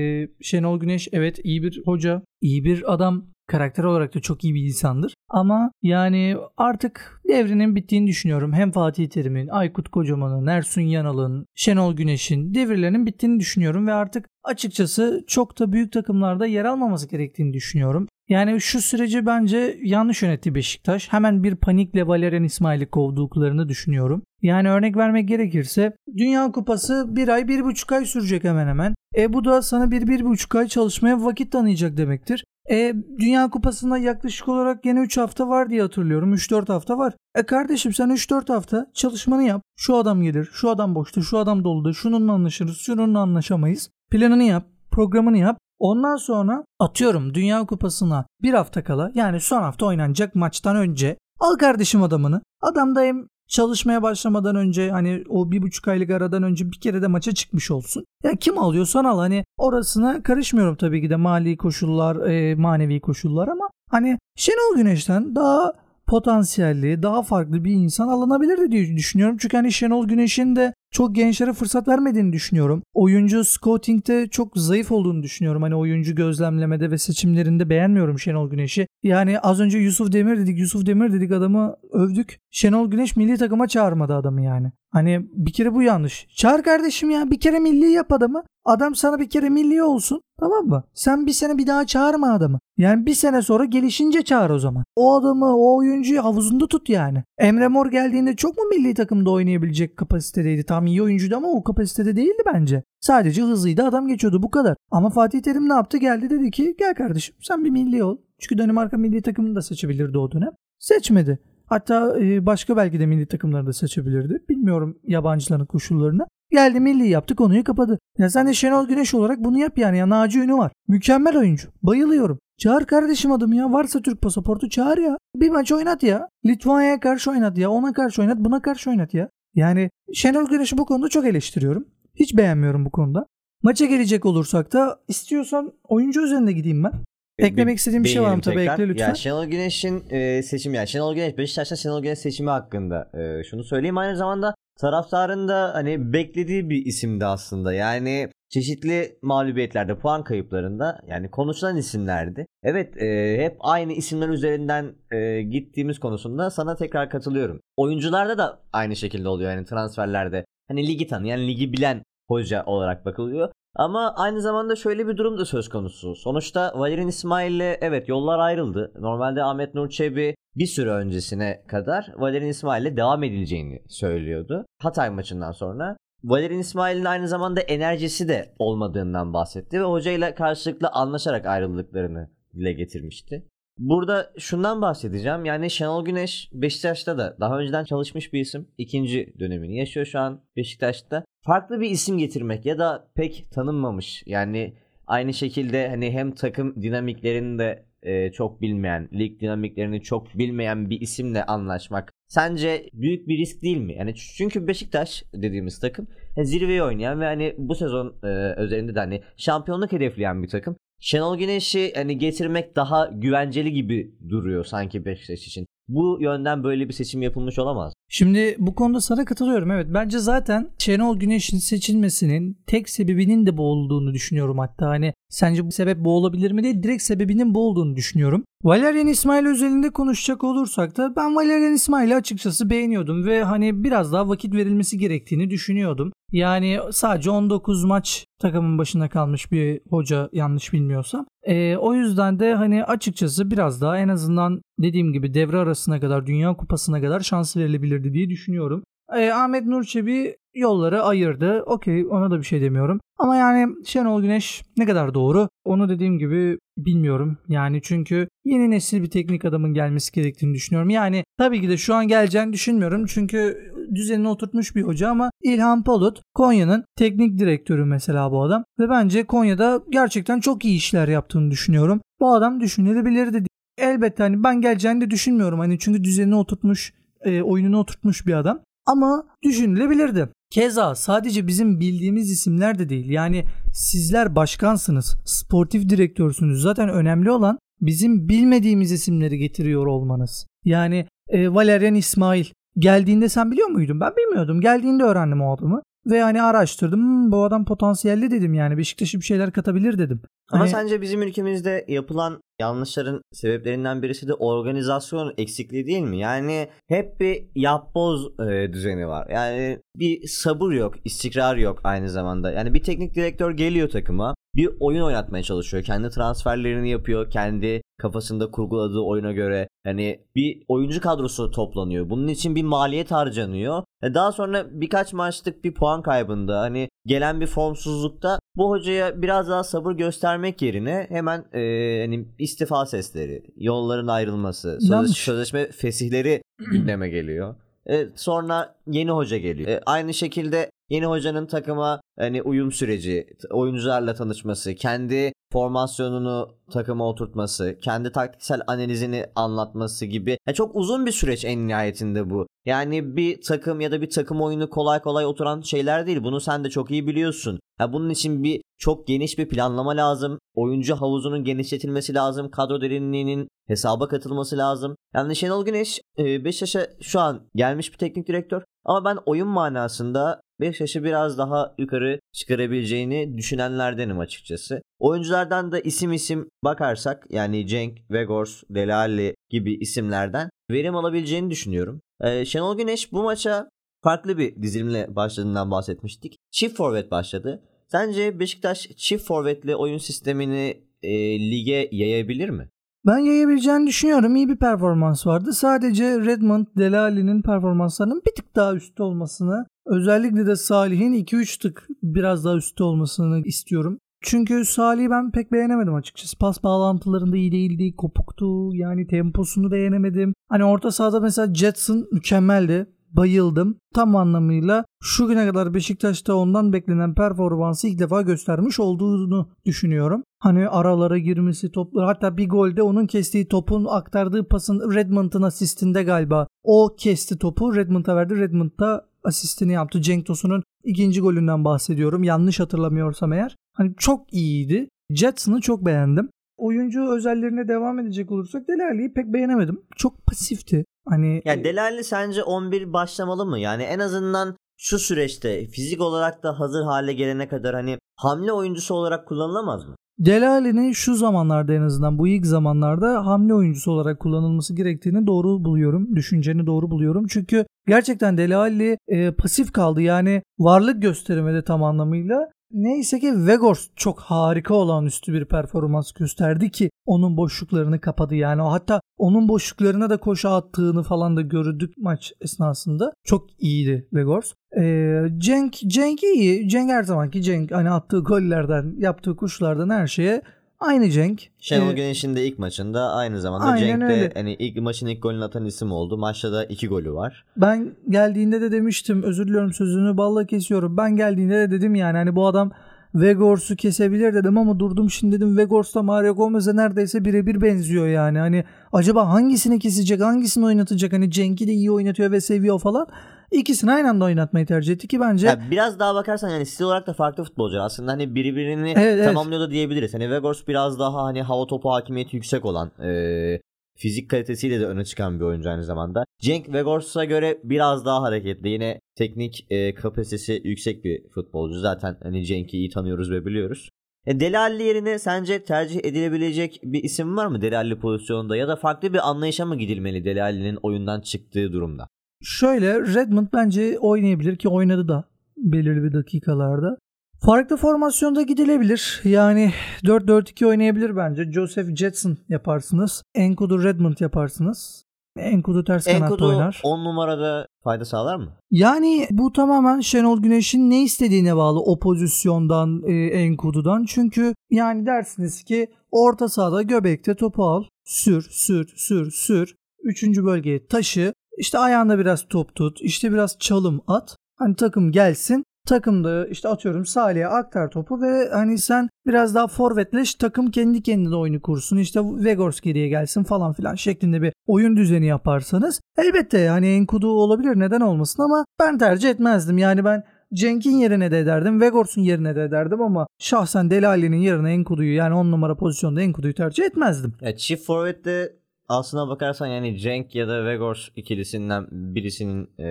Şenol Güneş evet iyi bir hoca, iyi bir adam. Karakter olarak da çok iyi bir insandır. Ama yani artık devrinin bittiğini düşünüyorum. Hem Fatih Terim'in, Aykut Kocaman'ın, Ersun Yanal'ın, Şenol Güneş'in devirlerinin bittiğini düşünüyorum. Ve artık açıkçası çok da büyük takımlarda yer almaması gerektiğini düşünüyorum. Yani şu süreci bence yanlış yönetti Beşiktaş. Hemen bir panikle Valerian İsmail'i kovduklarını düşünüyorum. Yani örnek vermek gerekirse Dünya Kupası bir ay bir buçuk ay sürecek hemen hemen. E bu da sana bir bir buçuk ay çalışmaya vakit tanıyacak demektir. E Dünya Kupası'nda yaklaşık olarak yine 3 hafta var diye hatırlıyorum. 3-4 hafta var. E kardeşim sen 3-4 hafta çalışmanı yap. Şu adam gelir, şu adam boşta, şu adam doluda, şununla anlaşırız, şununla anlaşamayız. Planını yap, programını yap. Ondan sonra atıyorum Dünya Kupası'na bir hafta kala yani son hafta oynanacak maçtan önce al kardeşim adamını. Adam da hem çalışmaya başlamadan önce hani o bir buçuk aylık aradan önce bir kere de maça çıkmış olsun. Ya kim alıyorsan al hani orasına karışmıyorum tabii ki de mali koşullar, e, manevi koşullar ama hani Şenol Güneş'ten daha potansiyelli, daha farklı bir insan alınabilirdi diye düşünüyorum. Çünkü hani Şenol Güneş'in de çok gençlere fırsat vermediğini düşünüyorum. Oyuncu scouting'de çok zayıf olduğunu düşünüyorum. Hani oyuncu gözlemlemede ve seçimlerinde beğenmiyorum Şenol Güneş'i. Yani az önce Yusuf Demir dedik, Yusuf Demir dedik adamı övdük. Şenol Güneş milli takıma çağırmadı adamı yani. Hani bir kere bu yanlış. Çağır kardeşim ya bir kere milli yap adamı. Adam sana bir kere milli olsun. Tamam mı? Sen bir sene bir daha çağırma adamı. Yani bir sene sonra gelişince çağır o zaman. O adamı, o oyuncuyu havuzunda tut yani. Emre Mor geldiğinde çok mu milli takımda oynayabilecek kapasitedeydi? Tam iyi oyuncuydu ama o kapasitede değildi bence. Sadece hızlıydı adam geçiyordu bu kadar. Ama Fatih Terim ne yaptı? Geldi dedi ki gel kardeşim sen bir milli ol. Çünkü Danimarka milli takımını da seçebilirdi o dönem. Seçmedi. Hatta e, başka belki de milli takımları da seçebilirdi. Bilmiyorum yabancıların koşullarını. Geldi milli yaptı konuyu kapadı. Ya sen de Şenol Güneş olarak bunu yap yani. Ya Naci Ünü var. Mükemmel oyuncu. Bayılıyorum. Çağır kardeşim adamı ya. Varsa Türk pasaportu çağır ya. Bir maç oynat ya. Litvanya'ya karşı oynat ya. Ona karşı oynat. Buna karşı oynat ya. Yani Şenol Güneş'i bu konuda çok eleştiriyorum. Hiç beğenmiyorum bu konuda. Maça gelecek olursak da istiyorsan oyuncu üzerinde gideyim ben. Eklemek istediğim bir şey var mı tabii ekle lütfen. Ya Şenol Güneş'in e, seçimi yani Şenol Güneş Beşiktaş'ta Şenol Güneş seçimi hakkında e, şunu söyleyeyim aynı zamanda taraftarın da hani beklediği bir isimdi aslında. Yani çeşitli mağlubiyetlerde, puan kayıplarında yani konuşulan isimlerdi. Evet e, hep aynı isimler üzerinden e, gittiğimiz konusunda sana tekrar katılıyorum. Oyuncularda da aynı şekilde oluyor yani transferlerde. Hani ligi tanıyan, ligi bilen hoca olarak bakılıyor. Ama aynı zamanda şöyle bir durum da söz konusu. Sonuçta Valerian İsmail'le evet yollar ayrıldı. Normalde Ahmet Nur Çebi bir süre öncesine kadar Valerian İsmail'le devam edileceğini söylüyordu. Hatay maçından sonra. Valerian İsmail'in aynı zamanda enerjisi de olmadığından bahsetti ve hocayla karşılıklı anlaşarak ayrıldıklarını dile getirmişti. Burada şundan bahsedeceğim. Yani Şenol Güneş Beşiktaş'ta da daha önceden çalışmış bir isim. İkinci dönemini yaşıyor şu an Beşiktaş'ta. Farklı bir isim getirmek ya da pek tanınmamış. Yani aynı şekilde hani hem takım dinamiklerini de e, çok bilmeyen, lig dinamiklerini çok bilmeyen bir isimle anlaşmak sence büyük bir risk değil mi? Yani çünkü Beşiktaş dediğimiz takım e, zirveye oynayan ve hani bu sezon e, özelinde de hani şampiyonluk hedefleyen bir takım. Şenol Güneş'i hani getirmek daha güvenceli gibi duruyor sanki Beşiktaş için. Bu yönden böyle bir seçim yapılmış olamaz. Şimdi bu konuda sana katılıyorum. Evet bence zaten Şenol Güneş'in seçilmesinin tek sebebinin de bu olduğunu düşünüyorum hatta. Hani sence bu sebep bu olabilir mi değil direkt sebebinin bu olduğunu düşünüyorum. Valerian İsmail özelinde konuşacak olursak da ben Valerian İsmail'i açıkçası beğeniyordum ve hani biraz daha vakit verilmesi gerektiğini düşünüyordum. Yani sadece 19 maç takımın başında kalmış bir hoca yanlış bilmiyorsam. Ee, o yüzden de hani açıkçası biraz daha en azından dediğim gibi devre arasına kadar Dünya Kupası'na kadar şans verilebilirdi diye düşünüyorum. Ee, Ahmet Nur Çebi yolları ayırdı. Okey ona da bir şey demiyorum. Ama yani Şenol Güneş ne kadar doğru onu dediğim gibi bilmiyorum. Yani çünkü yeni nesil bir teknik adamın gelmesi gerektiğini düşünüyorum. Yani tabii ki de şu an geleceğini düşünmüyorum. Çünkü düzenini oturtmuş bir hoca ama İlhan Palut Konya'nın teknik direktörü mesela bu adam. Ve bence Konya'da gerçekten çok iyi işler yaptığını düşünüyorum. Bu adam düşünülebilirdi. Elbette hani ben geleceğini de düşünmüyorum. Hani çünkü düzenini oturtmuş, e, oyununu oturtmuş bir adam. Ama düşünülebilirdi. Keza sadece bizim bildiğimiz isimler de değil. Yani sizler başkansınız, sportif direktörsünüz. Zaten önemli olan bizim bilmediğimiz isimleri getiriyor olmanız. Yani e, Valerian İsmail geldiğinde sen biliyor muydun? Ben bilmiyordum. Geldiğinde öğrendim o adamı. Ve hani araştırdım. Hmm, bu adam potansiyelli dedim yani. Beşiktaş'a bir şeyler katabilir dedim. Ama Hani- sence bizim ülkemizde yapılan yanlışların sebeplerinden birisi de organizasyon eksikliği değil mi? Yani hep bir yapboz e, düzeni var. Yani bir sabır yok, istikrar yok aynı zamanda. Yani bir teknik direktör geliyor takıma, bir oyun oynatmaya çalışıyor. Kendi transferlerini yapıyor, kendi kafasında kurguladığı oyuna göre. Yani bir oyuncu kadrosu toplanıyor. Bunun için bir maliyet harcanıyor. E daha sonra birkaç maçlık bir puan kaybında hani gelen bir formsuzlukta bu hocaya biraz daha sabır göstermek yerine hemen e, hani istifa sesleri, yolların ayrılması, sözleşme, Yanlış. sözleşme fesihleri gündeme geliyor. E, sonra yeni hoca geliyor. E, aynı şekilde yeni hocanın takıma hani uyum süreci, oyuncularla tanışması, kendi formasyonunu takıma oturtması, kendi taktiksel analizini anlatması gibi. Ya çok uzun bir süreç en nihayetinde bu. Yani bir takım ya da bir takım oyunu kolay kolay oturan şeyler değil. Bunu sen de çok iyi biliyorsun. Ha bunun için bir çok geniş bir planlama lazım. Oyuncu havuzunun genişletilmesi lazım. Kadro derinliğinin hesaba katılması lazım. Yani Şenol Güneş e, Beşiktaş'a şu an gelmiş bir teknik direktör. Ama ben oyun manasında Beşiktaş'ı biraz daha yukarı çıkarabileceğini düşünenlerdenim açıkçası. Oyunculardan da isim isim bakarsak yani Cenk, Vegors, Delali gibi isimlerden verim alabileceğini düşünüyorum. Ee, Şenol Güneş bu maça farklı bir dizilimle başladığından bahsetmiştik. Çift forvet başladı. Sence Beşiktaş çift forvetli oyun sistemini e, lige yayabilir mi? Ben yayabileceğini düşünüyorum. İyi bir performans vardı. Sadece Redmond, Delali'nin performanslarının bir tık daha üstte olmasını, özellikle de Salih'in 2-3 tık biraz daha üstte olmasını istiyorum. Çünkü Salih'i ben pek beğenemedim açıkçası. Pas bağlantılarında iyi değildi, kopuktu. Yani temposunu beğenemedim. Hani orta sahada mesela Jetson mükemmeldi. Bayıldım. Tam anlamıyla şu güne kadar Beşiktaş'ta ondan beklenen performansı ilk defa göstermiş olduğunu düşünüyorum. Hani aralara girmesi topları hatta bir golde onun kestiği topun aktardığı pasın Redmond'ın asistinde galiba. O kesti topu Redmond'a verdi. Redmond da asistini yaptı. Cenk Tosun'un ikinci golünden bahsediyorum. Yanlış hatırlamıyorsam eğer. Hani çok iyiydi. Jetson'ı çok beğendim. Oyuncu özellerine devam edecek olursak Delali'yi pek beğenemedim. Çok pasifti. Hani Yani Delali sence 11 başlamalı mı? Yani en azından şu süreçte fizik olarak da hazır hale gelene kadar hani hamle oyuncusu olarak kullanılamaz mı? Delali'nin şu zamanlarda en azından bu ilk zamanlarda hamle oyuncusu olarak kullanılması gerektiğini doğru buluyorum. Düşünceni doğru buluyorum. Çünkü gerçekten Delali e, pasif kaldı. Yani varlık gösteremedi tam anlamıyla. Neyse ki Vegors çok harika olağanüstü bir performans gösterdi ki onun boşluklarını kapadı. Yani hatta onun boşluklarına da koşu attığını falan da gördük maç esnasında. Çok iyiydi Vegors. Ee, Cenk, Cenk iyi. Cenk her zamanki Cenk. Hani attığı gollerden, yaptığı kuşlardan her şeye aynı Cenk. Şenol Ee, Güneş'in de ilk maçında aynı zamanda Aynen Cenk de öyle. hani ilk maçın ilk golünü atan isim oldu. Maçta da iki golü var. Ben geldiğinde de demiştim özür diliyorum sözünü balla kesiyorum. Ben geldiğinde de dedim yani hani bu adam Vegors'u kesebilir dedim ama durdum şimdi dedim Vegors'la Mario Gomez'e neredeyse birebir benziyor yani. Hani acaba hangisini kesecek hangisini oynatacak hani Cenk'i de iyi oynatıyor ve seviyor falan. İkisini aynı anda oynatmayı tercih etti ki bence Ya biraz daha bakarsan yani stil olarak da farklı futbolcular. Aslında hani birbirini Evet, evet. tamamlıyor da diyebiliriz. Hani Vegors biraz daha hani hava topu hakimiyeti yüksek olan e, fizik kalitesiyle de öne çıkan bir oyuncu aynı zamanda. Cenk Vegors'a göre biraz daha hareketli. Yine teknik e, kapasitesi yüksek bir futbolcu. Zaten hani Cenk'i iyi tanıyoruz ve biliyoruz. E, Delali yerine sence tercih edilebilecek bir isim var mı Delali pozisyonunda ya da farklı bir anlayışa mı gidilmeli Delali'nin oyundan çıktığı durumda? Şöyle Redmond bence oynayabilir ki oynadı da belirli bir dakikalarda. Farklı formasyonda gidilebilir. Yani 4-4-2 oynayabilir bence. Joseph Jetson yaparsınız. Enkudu Redmond yaparsınız. Enkudu ters kanatta Enkudu oynar. 10 numarada fayda sağlar mı? Yani bu tamamen Şenol Güneş'in ne istediğine bağlı o pozisyondan e, Enkudu'dan. Çünkü yani dersiniz ki orta sahada göbekte topu al. Sür, sür, sür, sür. Üçüncü bölgeye taşı. İşte ayağında biraz top tut. işte biraz çalım at. Hani takım gelsin. Takımda işte atıyorum Salih'e aktar topu ve hani sen biraz daha forvetleş takım kendi kendine oyunu kursun. İşte Vegors geriye gelsin falan filan şeklinde bir oyun düzeni yaparsanız elbette hani Enkudu olabilir neden olmasın ama ben tercih etmezdim. Yani ben Cenk'in yerine de ederdim. Vegors'un yerine de ederdim ama şahsen Delali'nin yerine Enkudu'yu yani 10 numara pozisyonda Enkudu'yu tercih etmezdim. Ya çift forvette aslına bakarsan yani Cenk ya da Vegors ikilisinden birisinin e,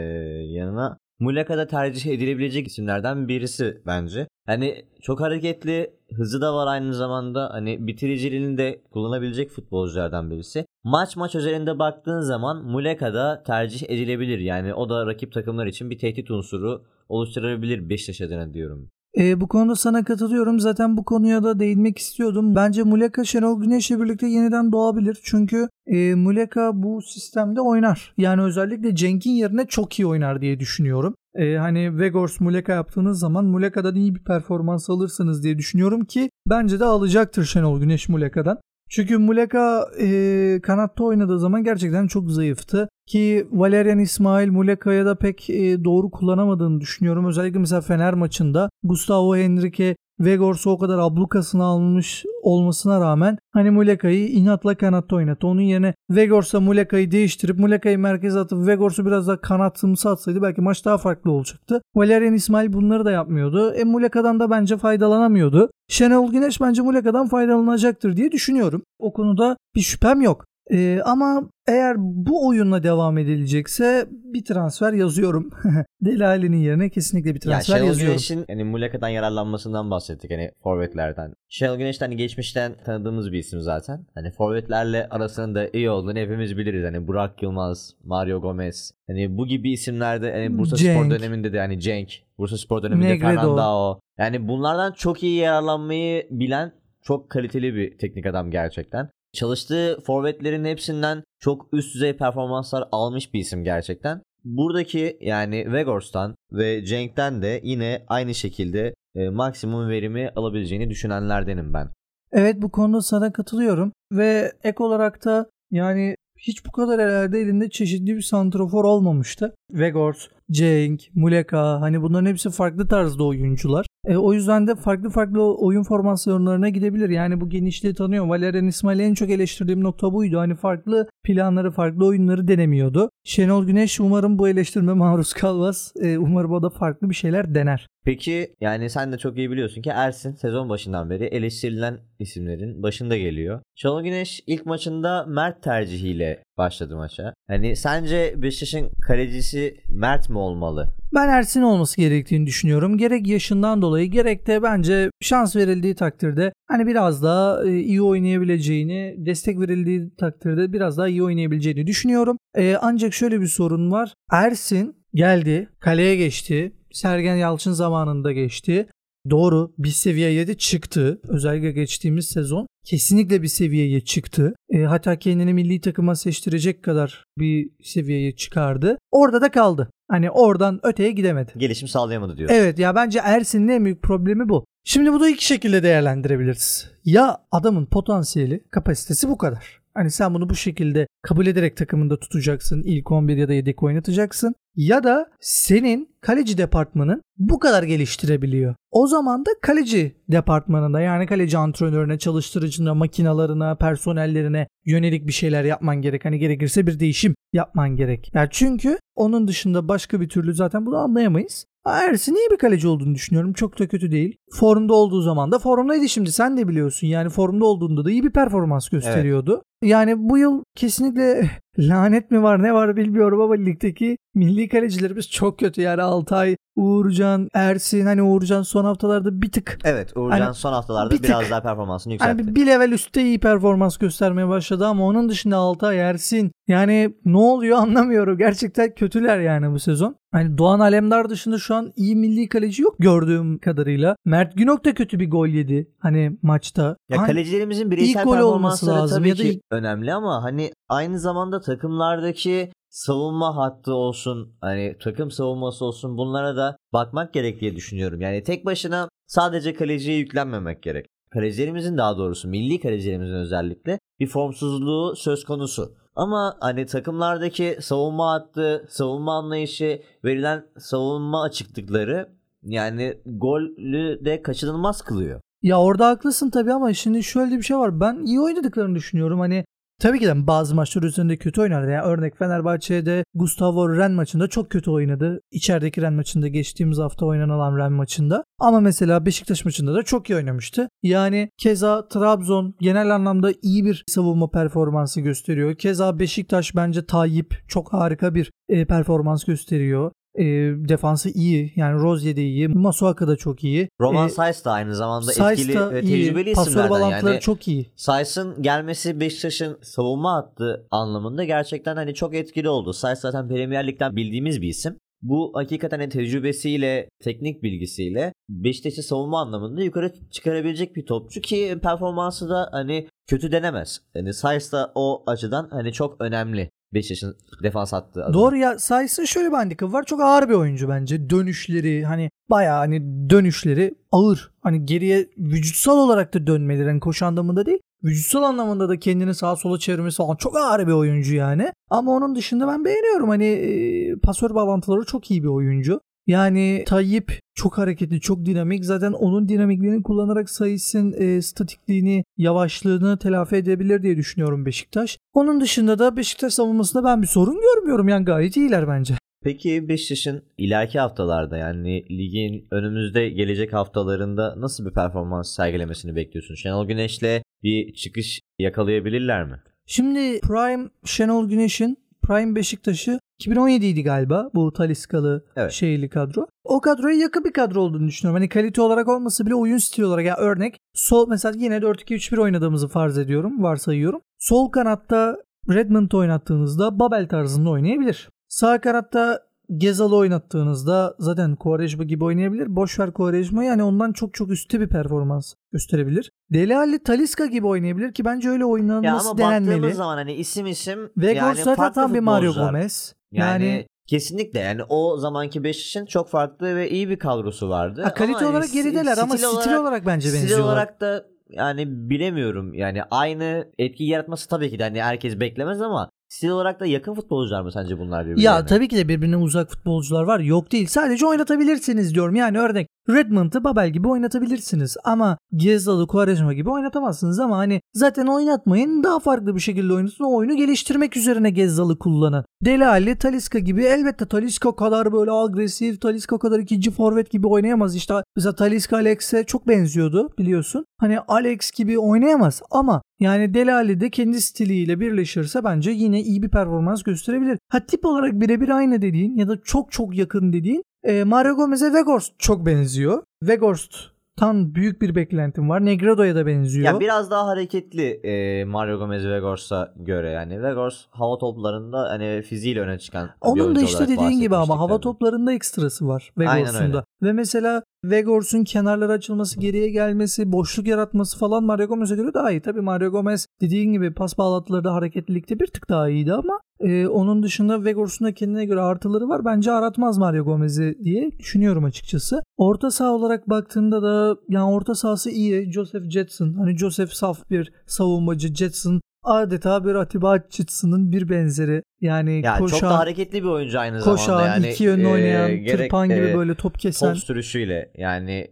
yanına Muleka'da tercih edilebilecek isimlerden birisi bence. Hani çok hareketli, hızı da var aynı zamanda. Hani bitiriciliğini de kullanabilecek futbolculardan birisi. Maç maç özelinde baktığın zaman Muleka'da tercih edilebilir. Yani o da rakip takımlar için bir tehdit unsuru oluşturabilir Beşiktaş adına diyorum. E, bu konuda sana katılıyorum. Zaten bu konuya da değinmek istiyordum. Bence Muleka Şenol Güneş'le birlikte yeniden doğabilir. Çünkü e, Muleka bu sistemde oynar. Yani özellikle Cenk'in yerine çok iyi oynar diye düşünüyorum. E, hani Vegors Muleka yaptığınız zaman Muleka'dan iyi bir performans alırsınız diye düşünüyorum ki bence de alacaktır Şenol Güneş Muleka'dan. Çünkü Muleka e, kanatta oynadığı zaman gerçekten çok zayıftı. Ki Valerian İsmail Muleka'ya da pek e, doğru kullanamadığını düşünüyorum. Özellikle mesela Fener maçında Gustavo Henrique Vegors'u o kadar ablukasına almış olmasına rağmen hani Muleka'yı inatla kanatta oynattı. Onun yerine Vegors'a Muleka'yı değiştirip Muleka'yı merkeze atıp Vegors'u biraz daha kanatımsı atsaydı belki maç daha farklı olacaktı. Valerian İsmail bunları da yapmıyordu. E Muleka'dan da bence faydalanamıyordu. Şenol Güneş bence Muleka'dan faydalanacaktır diye düşünüyorum. O konuda bir şüphem yok. Ee, ama eğer bu oyunla devam edilecekse bir transfer yazıyorum. Delali'nin yerine kesinlikle bir transfer ya yazıyorum. Güneş'in hani Muleka'dan yararlanmasından bahsettik hani forvetlerden. Şenol Güneş hani geçmişten tanıdığımız bir isim zaten. Hani forvetlerle arasının da iyi olduğunu hepimiz biliriz. Hani Burak Yılmaz, Mario Gomez. Hani bu gibi isimlerde hani Bursa Cenk. Spor döneminde de hani Cenk, Bursa Spor döneminde Negredo. Fernandao. Yani bunlardan çok iyi yararlanmayı bilen çok kaliteli bir teknik adam gerçekten. Çalıştığı forvetlerin hepsinden çok üst düzey performanslar almış bir isim gerçekten. Buradaki yani Vegors'tan ve Cenk'ten de yine aynı şekilde e, maksimum verimi alabileceğini düşünenlerdenim ben. Evet bu konuda sana katılıyorum ve ek olarak da yani hiç bu kadar herhalde elinde çeşitli bir santrofor olmamıştı. Vegors, Cenk, Muleka hani bunların hepsi farklı tarzda oyuncular. E, o yüzden de farklı farklı oyun formasyonlarına gidebilir. Yani bu genişliği tanıyor. Valerian İsmail'i en çok eleştirdiğim nokta buydu. Hani farklı planları, farklı oyunları denemiyordu. Şenol Güneş umarım bu eleştirme maruz kalmaz. E, umarım o da farklı bir şeyler dener. Peki yani sen de çok iyi biliyorsun ki Ersin sezon başından beri eleştirilen isimlerin başında geliyor. Şenol Güneş ilk maçında Mert tercihiyle başladı maça. Hani sence Beşiktaş'ın kalecisi Mert mi olmalı? Ben Ersin olması gerektiğini düşünüyorum. Gerek yaşından dolayı gerek de bence şans verildiği takdirde hani biraz daha e, iyi oynayabileceğini, destek verildiği takdirde biraz daha iyi oynayabileceğini düşünüyorum. E, ancak şöyle bir sorun var. Ersin geldi, kaleye geçti. Sergen Yalçın zamanında geçti. Doğru bir seviyeye de çıktı. Özellikle geçtiğimiz sezon kesinlikle bir seviyeye çıktı. E, hatta kendini milli takıma seçtirecek kadar bir seviyeye çıkardı. Orada da kaldı. Hani oradan öteye gidemedi. Gelişim sağlayamadı diyorsun. Evet ya bence Ersin'in en büyük problemi bu. Şimdi bu da iki şekilde değerlendirebiliriz. Ya adamın potansiyeli, kapasitesi bu kadar. Hani sen bunu bu şekilde kabul ederek takımında tutacaksın. ilk 11 ya da yedek oynatacaksın. Ya da senin kaleci departmanın bu kadar geliştirebiliyor. O zaman da kaleci departmanında yani kaleci antrenörüne, çalıştırıcına, makinalarına, personellerine yönelik bir şeyler yapman gerek. Hani gerekirse bir değişim yapman gerek. Yani çünkü onun dışında başka bir türlü zaten bunu anlayamayız. Ersin iyi bir kaleci olduğunu düşünüyorum. Çok da kötü değil. Formda olduğu zaman da formdaydı şimdi. Sen de biliyorsun. Yani formda olduğunda da iyi bir performans gösteriyordu. Yani bu yıl kesinlikle lanet mi var ne var bilmiyorum ama ligdeki milli kalecilerimiz çok kötü. Yani Altay, Uğurcan, Ersin hani Uğurcan son haftalarda bir tık Evet Uğurcan Hani son haftalarda bir tık- biraz daha performansını yükseltti. Hani bir level üstte iyi performans göstermeye başladı ama onun dışında Altay, Ersin yani ne oluyor anlamıyorum. Gerçekten kötüler yani bu sezon. Hani Doğan Alemdar dışında şu an iyi milli kaleci yok gördüğüm kadarıyla. Mert Günok da kötü bir gol yedi hani maçta. Ya Hani- kalecilerimizin bireysel performansları lazım tabii ya da ki önemli ama hani aynı zamanda takımlardaki savunma hattı olsun, hani takım savunması olsun bunlara da bakmak gerek diye düşünüyorum. Yani tek başına sadece kaleciye yüklenmemek gerek. Kalecilerimizin daha doğrusu milli kalecilerimizin özellikle bir formsuzluğu söz konusu. Ama hani takımlardaki savunma hattı, savunma anlayışı, verilen savunma açıklıkları yani golü de kaçınılmaz kılıyor. Ya orada haklısın tabii ama şimdi şöyle bir şey var. Ben iyi oynadıklarını düşünüyorum. Hani Tabii ki de bazı maçlar üzerinde kötü oynadı. Yani örnek Fenerbahçe'de Gustavo Ren maçında çok kötü oynadı. İçerideki Ren maçında geçtiğimiz hafta oynanan Ren maçında. Ama mesela Beşiktaş maçında da çok iyi oynamıştı. Yani keza Trabzon genel anlamda iyi bir savunma performansı gösteriyor. Keza Beşiktaş bence Tayyip çok harika bir e, performans gösteriyor. E, defansı iyi. Yani Rozier de iyi. Masuaka da çok iyi. Roman E, Saiz da aynı zamanda Saiz etkili ve iyi. tecrübeli Pasör isimlerden bağlantıları yani. çok iyi. Saiz'ın gelmesi Beşiktaş'ın savunma hattı anlamında gerçekten hani çok etkili oldu. Saiz zaten Premier Lig'den bildiğimiz bir isim. Bu hakikaten hani tecrübesiyle, teknik bilgisiyle Beşiktaş'ı savunma anlamında yukarı çıkarabilecek bir topçu ki performansı da hani kötü denemez. Yani Saiz da o açıdan hani çok önemli Beşiktaş'ın defans hattı adına. Doğru ya Saiz'in şöyle bir handikapı var. Çok ağır bir oyuncu bence. Dönüşleri hani bayağı hani dönüşleri ağır. Hani geriye vücutsal olarak da dönmeleri. Hani koşu anlamında değil. Vücutsal anlamında da kendini sağa sola çevirmesi falan çok ağır bir oyuncu yani. Ama onun dışında ben beğeniyorum. Hani e, pasör bağlantıları çok iyi bir oyuncu. Yani Tayyip çok hareketli, çok dinamik. Zaten onun dinamikliğini kullanarak Saiz'in e, statikliğini, yavaşlığını telafi edebilir diye düşünüyorum Beşiktaş. Onun dışında da Beşiktaş savunmasında ben bir sorun görmüyorum. Yani gayet iyiler bence. Peki Beşiktaş'ın ileriki haftalarda yani ligin önümüzde gelecek haftalarında nasıl bir performans sergilemesini bekliyorsun? Şenol Güneş'le bir çıkış yakalayabilirler mi? Şimdi Prime Şenol Güneş'in Prime Beşiktaş'ı 2017 idi galiba bu Taliskalı Evet. şeyli kadro. O kadroya yakın bir kadro olduğunu düşünüyorum. Hani kalite olarak olmasa bile oyun stili olarak. Ya örnek sol mesela yine 4-2-3-1 oynadığımızı farz ediyorum. Varsayıyorum. Sol kanatta Redmond oynattığınızda Babel tarzında oynayabilir. Sağ kanatta Gezal'ı oynattığınızda zaten Quaresma gibi oynayabilir. Boşver Quaresma'yı yani ondan çok çok üstte bir performans gösterebilir. Deli Ali Taliska gibi oynayabilir ki bence öyle Ya oynanması ama denenmeli. zaman hani isim isim Vegors yani zaten tam bir Mario. Gomez. Yani, Yani, kesinlikle yani o zamanki Beşiktaş'ın çok farklı ve iyi bir kadrosu vardı. ha, kalite Ama hani olarak gerideler ama stil stil olarak, bence Stil benziyorlar. olarak da yani bilemiyorum. Yani aynı etki yaratması tabii ki de hani herkes beklemez ama stil olarak da yakın futbolcular mı sence bunlar birbirlerine? Ya tabii ki de birbirine uzak futbolcular var. Yok değil. Sadece oynatabilirsiniz diyorum. Yani örnek Redmond'ı Babel gibi oynatabilirsiniz. Ama Gezal'ı Quaresma gibi oynatamazsınız. Ama hani zaten oynatmayın. Daha farklı bir şekilde oynatın. O oyunu geliştirmek üzerine Gezal'ı kullanın. Deli Ali, Taliska gibi elbette Taliska kadar böyle agresif, Taliska kadar ikinci forvet gibi oynayamaz. İşte mesela Taliska Alex'e çok benziyordu biliyorsun. Hani Alex gibi oynayamaz ama yani Deli Ali de kendi stiliyle birleşirse bence yine iyi bir performans gösterebilir. Ha tip olarak birebir aynı dediğin ya da çok çok yakın dediğin e, Mario Gomez'e Weghorst çok benziyor. Weghorst'tan büyük bir beklentim var. Negredo'ya da benziyor. Ya biraz daha hareketli e, Mario Gomez ve Vegors'a göre yani. Vegors hava toplarında hani fiziğiyle öne çıkan Onun da işte dediğin gibi ama hava toplarında ekstrası var Vegors'un da. Ve mesela Vegors'un kenarlara açılması, geriye gelmesi, boşluk yaratması falan Mario Gomez'e göre daha iyi. Tabii Mario Gomez dediğin gibi pas bağlantıları hareketlilikte bir tık daha iyiydi ama e, onun dışında Vegors'un da kendine göre artıları var. Bence aratmaz Mario Gomez'i diye düşünüyorum açıkçası. Orta saha olarak baktığında da yani orta sahası iyi. Joseph Jetson. Hani Joseph saf bir savunmacı. Jetson adeta bir Atiba Hutchinson'ın bir benzeri. Yani Ya çok koşan, da hareketli bir oyuncu aynı zamanda. koşan, Yani, iki yönlü e, oynayan, gerek, tırpan gibi e, böyle top kesen. top sürüşüyle yani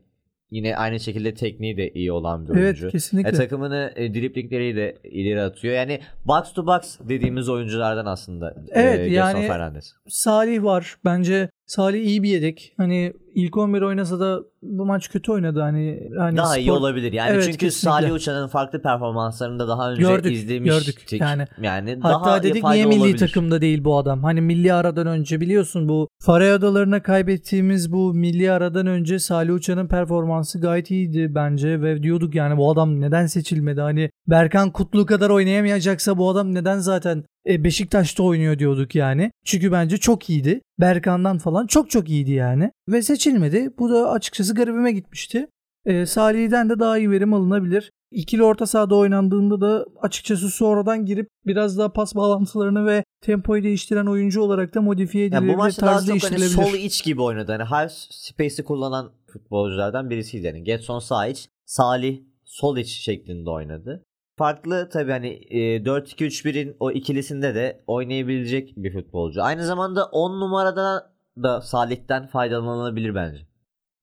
yine aynı şekilde tekniği de iyi olan bir Evet oyuncu. kesinlikle. E, takımını e, driplingleri de ileri atıyor. Yani box to box dediğimiz oyunculardan aslında. Evet, e, yani- Gerson Fernandes. Salih var. Bence Salih iyi bir yedek. Hani ilk 11 oynasa da bu maç kötü oynadı. Hani, hani Daha iyi spor- olabilir. Yani Evet, çünkü kesinlikle. Salih Uçan'ın farklı performanslarını da daha önce Gördük, izlemiştik. gördük. Yani yani Hatta daha dedik niye milli olabilir. takımda değil bu adam? Hani milli aradan önce biliyorsun bu Faroe Adalarına kaybettiğimiz bu milli aradan önce Salih Uçan'ın performansı gayet iyiydi bence ve diyorduk yani bu adam neden seçilmedi? Hani Berkan Kutlu kadar oynayamayacaksa bu adam neden zaten e, Beşiktaş'ta oynuyor diyorduk yani. Çünkü bence çok iyiydi. Berkan'dan falan çok çok iyiydi yani. Ve seçilmedi. Bu da açıkçası garibime gitmişti. E, Salih'den de daha iyi verim alınabilir. İkili orta sahada oynandığında da açıkçası sonradan girip biraz daha pas bağlantılarını ve tempoyu değiştiren oyuncu olarak da modifiye Yani edilebilir, bu maçta daha çok hani sol iç gibi oynadı. Hani half space'i kullanan futbolculardan birisiydi. Yani Getson sağ iç, Salih sol iç şeklinde oynadı. Farklı tabii hani e, 4-2-3-1'in o ikilisinde de oynayabilecek bir futbolcu. Aynı zamanda 10 numarada da Salih'ten faydalanılabilir bence.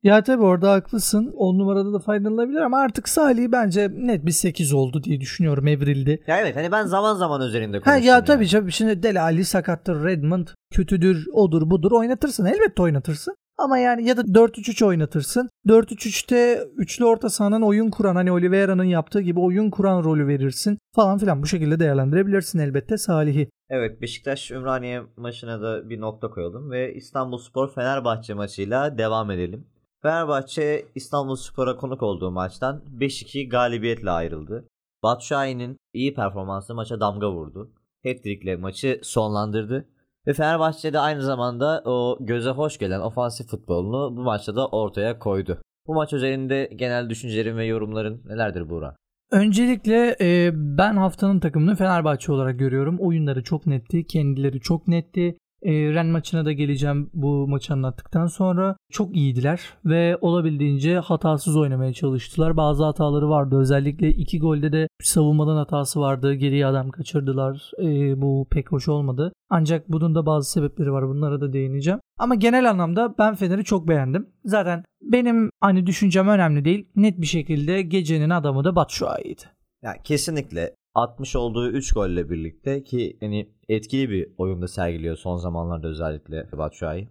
Ya tabii orada haklısın. 10 numarada da faydalanabilir ama artık Salih bence net bir 8 oldu diye düşünüyorum evrildi. Ya evet hani ben zaman zaman üzerinde Ha konuştum. ya yani. tabii canım şimdi Deli Ali sakattır, Redmond kötüdür, odur budur oynatırsın. Elbette oynatırsın. Ama yani ya da 4-3-3 oynatırsın. 4-3-3'te üçlü orta sahanın oyun kuran hani Oliveira'nın yaptığı gibi oyun kuran rolü verirsin falan filan. Bu şekilde değerlendirebilirsin elbette Salih'i. Evet Beşiktaş Ümraniye maçına da bir nokta koyalım ve İstanbul Spor Fenerbahçe maçıyla devam edelim. Fenerbahçe İstanbul Spor'a konuk olduğu maçtan 5-2 galibiyetle ayrıldı. Batu Şahin'in iyi performansı maça damga vurdu. Hat-trick'le maçı sonlandırdı. Ve Fenerbahçe de aynı zamanda o göze hoş gelen ofansif futbolunu bu maçta da ortaya koydu. Bu maç üzerinde genel düşüncelerin ve yorumların nelerdir Buğra? Öncelikle e, ben haftanın takımını Fenerbahçe olarak görüyorum. Oyunları çok netti, kendileri çok netti. E, Ren maçına da geleceğim bu maçı anlattıktan sonra. Çok iyiydiler ve olabildiğince hatasız oynamaya çalıştılar. Bazı hataları vardı. Özellikle iki golde de savunmadan hatası vardı. Geriye adam kaçırdılar. E, bu pek hoş olmadı. Ancak bunun da bazı sebepleri var. Bunlara da değineceğim. Ama genel anlamda ben Fener'i çok beğendim. Zaten benim hani düşüncem önemli değil. Net bir şekilde gecenin adamı da Batshuayi'ydi. Ya kesinlikle 60 olduğu 3 golle birlikte ki hani etkili bir oyunda sergiliyor son zamanlarda özellikle Batshuayi.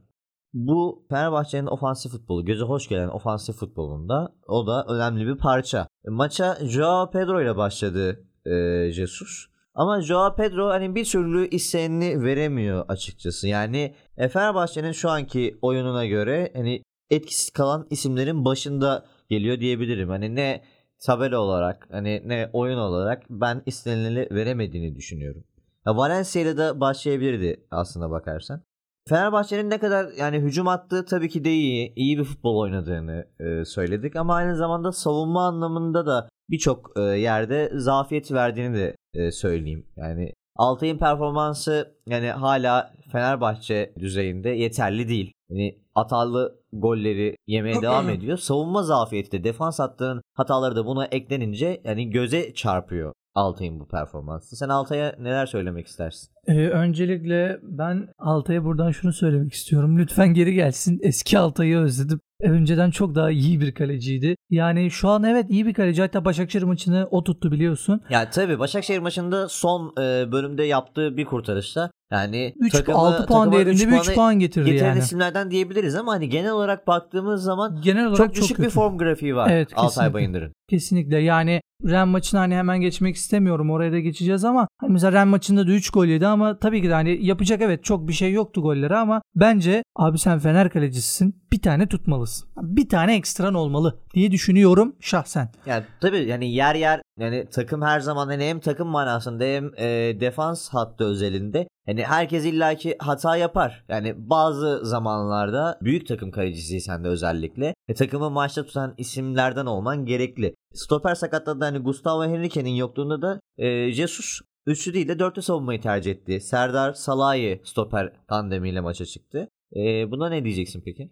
Bu Fenerbahçe'nin ofansif futbolu, göze hoş gelen ofansif futbolunda o da önemli bir parça. Maça Joao Pedro ile başladı e, Jesus. Ama Joao Pedro hani bir türlü istenini veremiyor açıkçası. Yani e, Fenerbahçe'nin şu anki oyununa göre hani etkisiz kalan isimlerin başında geliyor diyebilirim. Hani ne tabela olarak hani ne oyun olarak ben istenileni veremediğini düşünüyorum. Ya Valencia ile de başlayabilirdi aslına bakarsan. Fenerbahçe'nin ne kadar yani hücum attığı tabii ki de iyi, iyi bir futbol oynadığını e, söyledik ama aynı zamanda savunma anlamında da birçok e, yerde zafiyet verdiğini de e, söyleyeyim. Yani Altay'ın performansı yani hala Fenerbahçe düzeyinde yeterli değil. Yani hatalı golleri yemeye devam ediyor. Savunma zafiyeti de defans hattının hataları da buna eklenince yani göze çarpıyor Altay'ın bu performansı. Sen Altay'a neler söylemek istersin? Ee, öncelikle ben Altay'a buradan şunu söylemek istiyorum. Lütfen geri gelsin. Eski Altay'ı özledim. Önceden çok daha iyi bir kaleciydi. Yani şu an evet iyi bir kaleci. Hatta Başakşehir maçını o tuttu biliyorsun. Ya tabii Başakşehir maçında son e, bölümde yaptığı bir kurtarışta yani 3 takımı- 6 puan değerinde üç bir 3 puanı puan getirdi getiren yani. isimlerden diyebiliriz ama hani genel olarak baktığımız zaman Genel olarak çok çok, düşük bir kötü. form grafiği var Evet, Altay kesinlikle. Bayındır'ın. Kesinlikle yani Ren maçına hani hemen geçmek istemiyorum oraya da geçeceğiz ama hani mesela Ren maçında da 3 gol yedi ama tabii ki de hani yapacak evet çok bir şey yoktu golleri ama bence abi sen Fener kalecisisin bir tane tutmalısın. Bir tane ekstran olmalı diye düşünüyorum şahsen. Yani tabii yani yer yer yani takım her zaman hani hem takım manasında hem e, defans hattı özelinde hani herkes illaki hata yapar. Yani bazı zamanlarda büyük takım kalecisiysen de özellikle e, takımı maçta tutan isimlerden olman gerekli. Stoper sakatladı hani Gustavo Henrique'nin yokluğunda da e, Jesus üçlü değil de dörtlü savunmayı tercih etti. Serdar Salahi stoper tandemiyle maça çıktı. E, buna ne diyeceksin peki?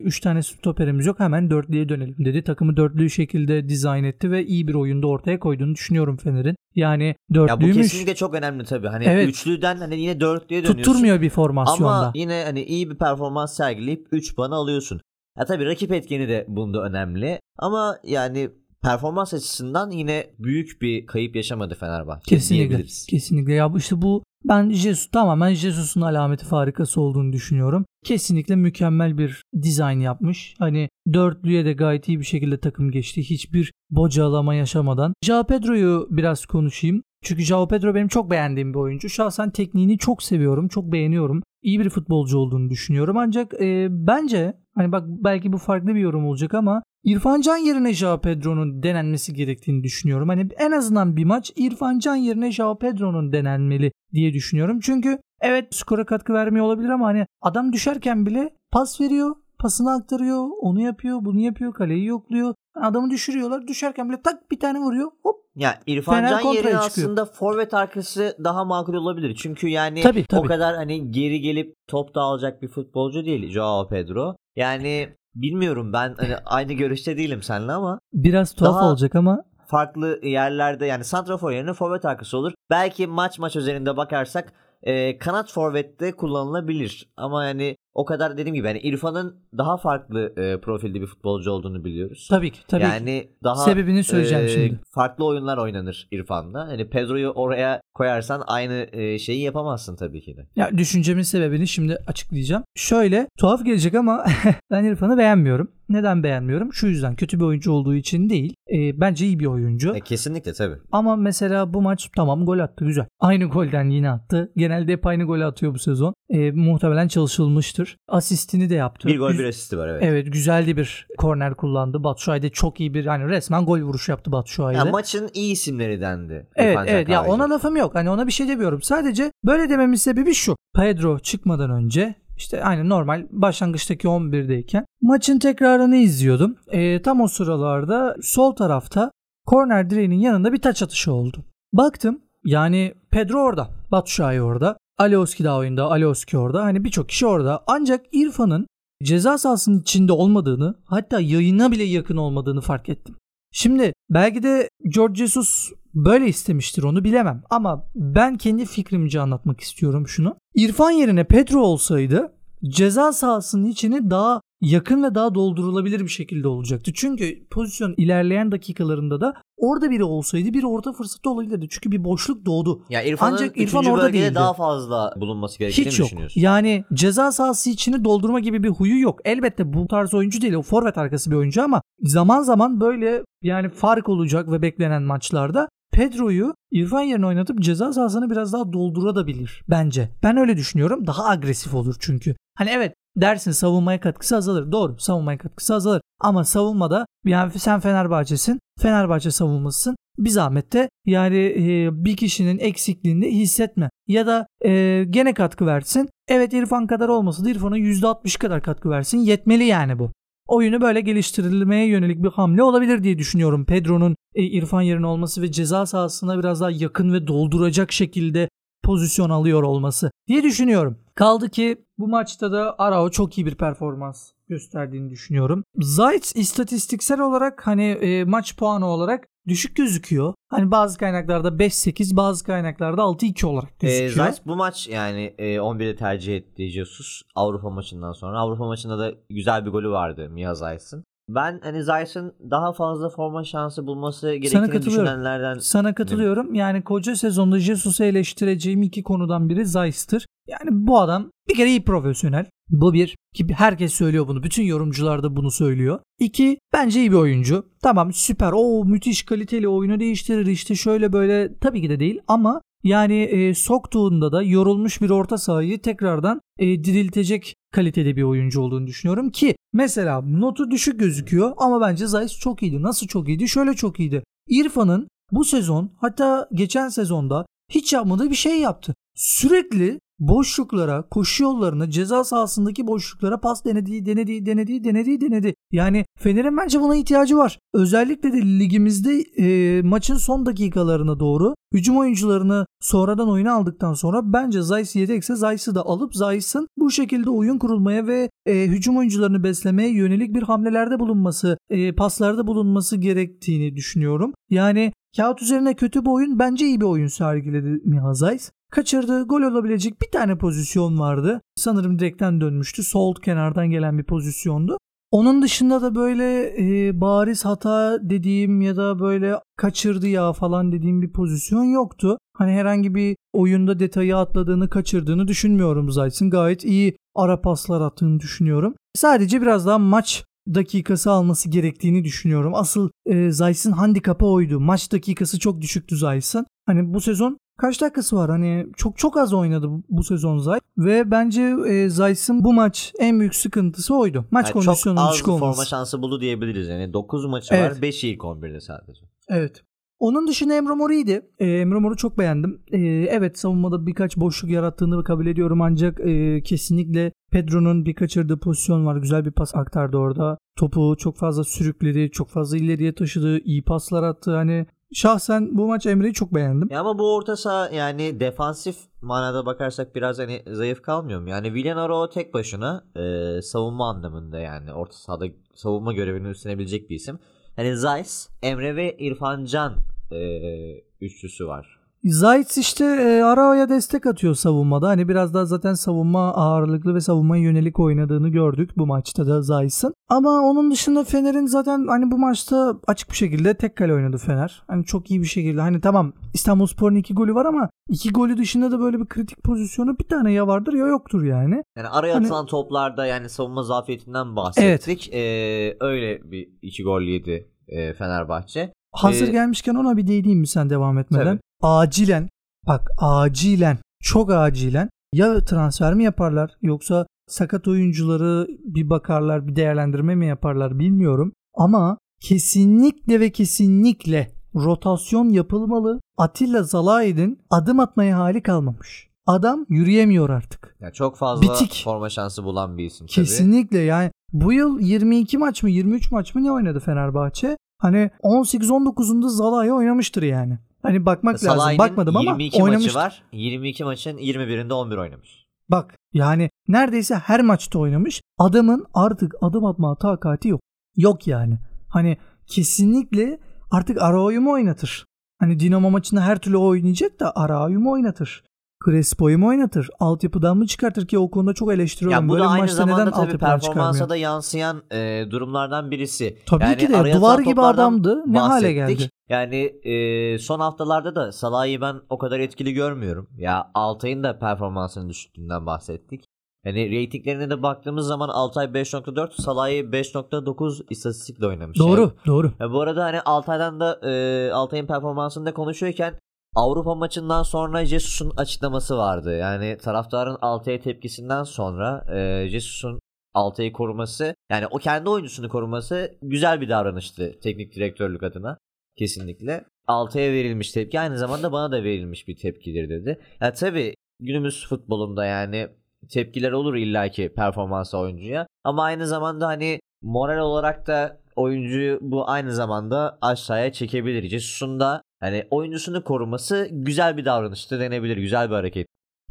3 tane stoperimiz yok hemen dörtlüye dönelim dedi. Takımı dörtlü şekilde dizayn etti ve iyi bir oyunda ortaya koyduğunu düşünüyorum Fener'in. Yani Ya bu dörtlüymüş kesinlikle çok önemli tabii. Hani Evet. üçlüden hani yine dörtlüye dönüyorsun. tutturmuyor bir formasyonda. Ama yine hani iyi bir performans sergileyip 3 puanı alıyorsun. Ya tabii rakip etkeni de bunda önemli. Ama yani performans açısından yine büyük bir kayıp yaşamadı Fenerbahçe Kesinlikle. Kesinlikle. Ya bu işte bu ben Jesus tamamen Jesus'un alameti farikası olduğunu düşünüyorum. Kesinlikle mükemmel bir dizayn yapmış. Hani dörtlüye de gayet iyi bir şekilde takım geçti. Hiçbir bocalama yaşamadan. Joao Pedro'yu biraz konuşayım. Çünkü Joao Pedro benim çok beğendiğim bir oyuncu. Şahsen tekniğini çok seviyorum, çok beğeniyorum. İyi bir futbolcu olduğunu düşünüyorum. Ancak e, bence hani bak belki bu farklı bir yorum olacak ama İrfan Can yerine Joao Pedro'nun denenmesi gerektiğini düşünüyorum. Hani en azından bir maç İrfan Can yerine Joao Pedro'nun denenmeli diye düşünüyorum. Çünkü evet skora katkı vermiyor olabilir ama hani adam düşerken bile pas veriyor, pasını aktarıyor, onu yapıyor, bunu yapıyor, kaleyi yokluyor. Adamı düşürüyorlar. Düşerken bile tak bir tane vuruyor. Hop. Ya İrfan Fener Can yerine çıkıyor. aslında forvet arkası daha makul olabilir. Çünkü yani Tabii, tabii. o kadar hani geri gelip top da alacak bir futbolcu değil Joao Pedro. Yani bilmiyorum ben hani aynı görüşte değilim seninle ama Biraz tuhaf Daha- olacak ama farklı yerlerde yani santrafor yerine forvet arkası olur. Belki maç maç üzerinde bakarsak e, kanat forvette kullanılabilir. Ama yani o kadar dediğim gibi yani İrfan'ın daha farklı e, profilde bir futbolcu olduğunu biliyoruz. Tabii ki. Tabii ki. yani daha Sebebini söyleyeceğim e, şimdi. farklı oyunlar oynanır İrfan'da. Hani Pedro'yu oraya koyarsan aynı e, şeyi yapamazsın tabii ki de. Ya düşüncemin sebebini şimdi açıklayacağım. Şöyle tuhaf gelecek ama ben İrfan'ı beğenmiyorum. Neden beğenmiyorum? Şu yüzden kötü bir oyuncu olduğu için değil. E, bence iyi bir oyuncu. E, kesinlikle tabii. Ama mesela bu maç tamam gol attı güzel. Aynı golden yine attı. Genelde hep aynı golü atıyor bu sezon. E, muhtemelen çalışılmıştır. Asistini de yaptı. Bir gol bir asisti var evet. Evet güzeldi bir korner kullandı. Batshuayi çok iyi bir hani resmen gol vuruşu yaptı Batshuayi Ya de. maçın iyi isimleri dendi. Evet evet ya ona lafım yok. Hani ona bir şey demiyorum. Sadece böyle dememin sebebi şu. Pedro çıkmadan önce işte aynı normal başlangıçtaki 11'deyken maçın tekrarını izliyordum. Ee, tam o sıralarda sol tarafta korner direğinin yanında bir taç atışı oldu. Baktım yani Pedro orada. Batshuayi orada. Alioski de oyunda. Alioski orada. Hani birçok kişi orada. Ancak İrfan'ın ceza sahasının içinde olmadığını hatta yayına bile yakın olmadığını fark ettim. Şimdi belki de George Jesus böyle istemiştir onu bilemem. Ama ben kendi fikrimce anlatmak istiyorum şunu. İrfan yerine Pedro olsaydı ceza sahasının içini daha yakın ve daha doldurulabilir bir şekilde olacaktı. Çünkü pozisyon ilerleyen dakikalarında da orada biri olsaydı bir orta fırsatı olabilirdi. Çünkü bir boşluk doğdu. Ya İrfan'ın Ancak İrfan orada değildi. daha fazla bulunması gerektiğini Hiç yok. düşünüyorsun. Yani ceza sahası içini doldurma gibi bir huyu yok. Elbette bu tarz oyuncu değil. O forvet arkası bir oyuncu ama zaman zaman böyle yani fark olacak ve beklenen maçlarda Pedro'yu İrfan yerine oynatıp ceza sahasını biraz daha doldurabilir bence. Ben öyle düşünüyorum. Daha agresif olur çünkü. Hani evet dersin savunmaya katkısı azalır. Doğru savunmaya katkısı azalır. Ama savunmada yani sen Fenerbahçe'sin. Fenerbahçe savunmasısın. Bir zahmet de yani e, bir kişinin eksikliğini hissetme. Ya da e, gene katkı versin. Evet İrfan kadar olmasa da İrfan'a %60 kadar katkı versin. Yetmeli yani bu. Oyunu böyle geliştirilmeye yönelik bir hamle olabilir diye düşünüyorum. Pedro'nun e, İrfan yerine olması ve ceza sahasına biraz daha yakın ve dolduracak şekilde pozisyon alıyor olması diye düşünüyorum. Kaldı ki bu maçta da Arao çok iyi bir performans gösterdiğini düşünüyorum. Zayt istatistiksel olarak hani e, maç puanı olarak düşük gözüküyor. Hani bazı kaynaklarda 5-8 bazı kaynaklarda 6-2 olarak Ee, gözüküyor. Zayt bu maç yani e, 11'de tercih etti Jesus Avrupa maçından sonra. Avrupa maçında da güzel bir golü vardı Mia Zayt'ın. Ben hani Zayt'ın daha fazla forma şansı bulması gerektiğini katılıyorum. düşünenlerden Sana katılıyorum. Yani koca sezonda Jesus'u eleştireceğim iki konudan biri Zayt'tır. Yani bu adam bir kere iyi profesyonel. Bu bir. Ki herkes söylüyor bunu. Bütün yorumcular da bunu söylüyor. İki, bence iyi bir oyuncu. Tamam süper. O müthiş kaliteli oyunu değiştirir işte şöyle böyle. Tabii ki de değil ama yani e, soktuğunda da yorulmuş bir orta sahayı tekrardan e, diriltecek kalitede bir oyuncu olduğunu düşünüyorum ki mesela notu düşük gözüküyor ama bence Zayt çok iyiydi. Nasıl çok iyiydi? Şöyle çok iyiydi. İrfan'ın bu sezon hatta geçen sezonda hiç yapmadığı bir şey yaptı. Sürekli boşluklara, koşu yollarına, ceza sahasındaki boşluklara pas denedi, denedi, denedi, denedi, denedi. Yani Fener'in bence buna ihtiyacı var. Özellikle de ligimizde e, maçın son dakikalarına doğru hücum oyuncularını sonradan oyuna aldıktan sonra bence Zayis yedekse Zayis'i de alıp Zayis'in bu şekilde oyun kurulmaya ve e, hücum oyuncularını beslemeye yönelik bir hamlelerde bulunması, e, paslarda bulunması gerektiğini düşünüyorum. Yani kağıt üzerine kötü bir oyun bence iyi bir oyun sergiledi Miha Zayis. Kaçırdığı gol olabilecek bir tane pozisyon vardı. Sanırım direkten dönmüştü. Sol kenardan gelen bir pozisyondu. Onun dışında da böyle e, bariz hata dediğim ya da böyle kaçırdı ya falan dediğim bir pozisyon yoktu. Hani herhangi bir oyunda detayı atladığını, kaçırdığını düşünmüyorum Zayt'ın. Gayet iyi ara paslar attığını düşünüyorum. Sadece biraz daha maç dakikası alması gerektiğini düşünüyorum. Asıl e, Zayt'ın handikapı oydu. Maç dakikası çok düşüktü Zayt'ın. Hani bu sezon kaç dakikası var? Hani çok çok az oynadı bu, bu sezon Zayt ve bence e, Zayt'ın bu maç en büyük sıkıntısı oydu. Maç Yani çok kondisyonunun az düşük forma olması. şansı buldu diyebiliriz. Yani 9 maçı Evet. var 5'i ilk 11'de sadece. Evet. Onun dışında Emre Mori'ydi. Ee, Emre Mor'u çok beğendim. Ee, evet savunmada birkaç boşluk yarattığını kabul ediyorum ancak e, kesinlikle Pedro'nun bir kaçırdığı pozisyon var. Güzel bir pas aktardı orada. Topu çok fazla sürükledi. Çok fazla ileriye taşıdı. iyi paslar attı. Hani şahsen bu maç Emre'yi çok beğendim. Ya ama bu orta saha yani defansif manada bakarsak biraz hani zayıf kalmıyor mu? Yani Villanaro tek başına e, savunma anlamında yani orta sahada savunma görevini üstlenebilecek bir isim. Hani Zeiss, Emre ve İrfan Can e, üçlüsü var Zayt işte e, Arao'ya destek atıyor savunmada. Hani biraz daha zaten savunma ağırlıklı ve savunmaya yönelik oynadığını gördük bu maçta da Zayt'ın. Ama onun dışında Fener'in zaten hani bu maçta açık bir şekilde tek kale oynadı Fener. Hani çok iyi bir şekilde. Hani tamam İstanbulspor'un iki golü var ama iki golü dışında da böyle bir kritik pozisyonu bir tane ya vardır ya yoktur yani. Yani araya Hani- atılan toplarda yani savunma zafiyetinden bahsettik. Ee, öyle bir iki gol yedi e, Fenerbahçe. Hazır Ee, gelmişken ona bir değineyim mi sen devam etmeden? Tabii. Acilen bak acilen çok acilen ya transfer mi yaparlar yoksa sakat oyuncuları bir bakarlar bir değerlendirme mi yaparlar bilmiyorum. Ama kesinlikle ve kesinlikle rotasyon yapılmalı. Atilla Zalaid'in adım atmaya hali kalmamış. Adam yürüyemiyor artık. Yani çok fazla Bitik. forma şansı bulan bir isim tabii. Kesinlikle yani bu yıl 22 maç mı 23 maç mı ne oynadı Fenerbahçe? Hani 18-19'unda Zalai oynamıştır yani. Hani bakmak lazım. Salah'ın Bakmadım ama 22 oynamıştır. maçı var. 22 maçın 21'inde 11 oynamış. Bak yani neredeyse her maçta oynamış. Adamın artık adım atma takati yok. Yok yani. Hani kesinlikle artık Arao'yu mu oynatır? Hani Dinamo maçında her türlü oynayacak da Arao'yu mu oynatır? Crespo'yu mu oynatır? Altyapıdan mı çıkartır ki o konuda çok eleştiriyorum. Ya bu da aynı maçta neden zamanda tabii performansa da yansıyan e, durumlardan birisi. Tabii Yani ki de duvar gibi adamdı. Ne hale geldi? Yani e, son haftalarda da Salah'ı ben o kadar etkili görmüyorum. Ya Altay'ın da performansının düştüğünden bahsettik. Yani reytinglerine de baktığımız zaman Altay 5.4, Salah'ı 5.9 istatistikle oynamış. Doğru, Yani. doğru. Ya bu arada hani Altay'dan da e, Altay'ın performansını da konuşuyorken Avrupa maçından sonra Jesus'un açıklaması vardı. Yani taraftarın Altay'a tepkisinden sonra e, Jesus'un Altay'ı koruması yani o kendi oyuncusunu koruması güzel bir davranıştı teknik direktörlük adına. Kesinlikle. Altay'a verilmiş tepki aynı zamanda bana da verilmiş bir tepkidir dedi. Ya tabii günümüz futbolunda yani tepkiler olur illaki performansa oyuncuya. Ama aynı zamanda hani moral olarak da oyuncuyu bu aynı zamanda aşağıya çekebilir. Jesus'un da hani oyuncusunu koruması güzel bir davranıştı denebilir. Güzel bir hareket.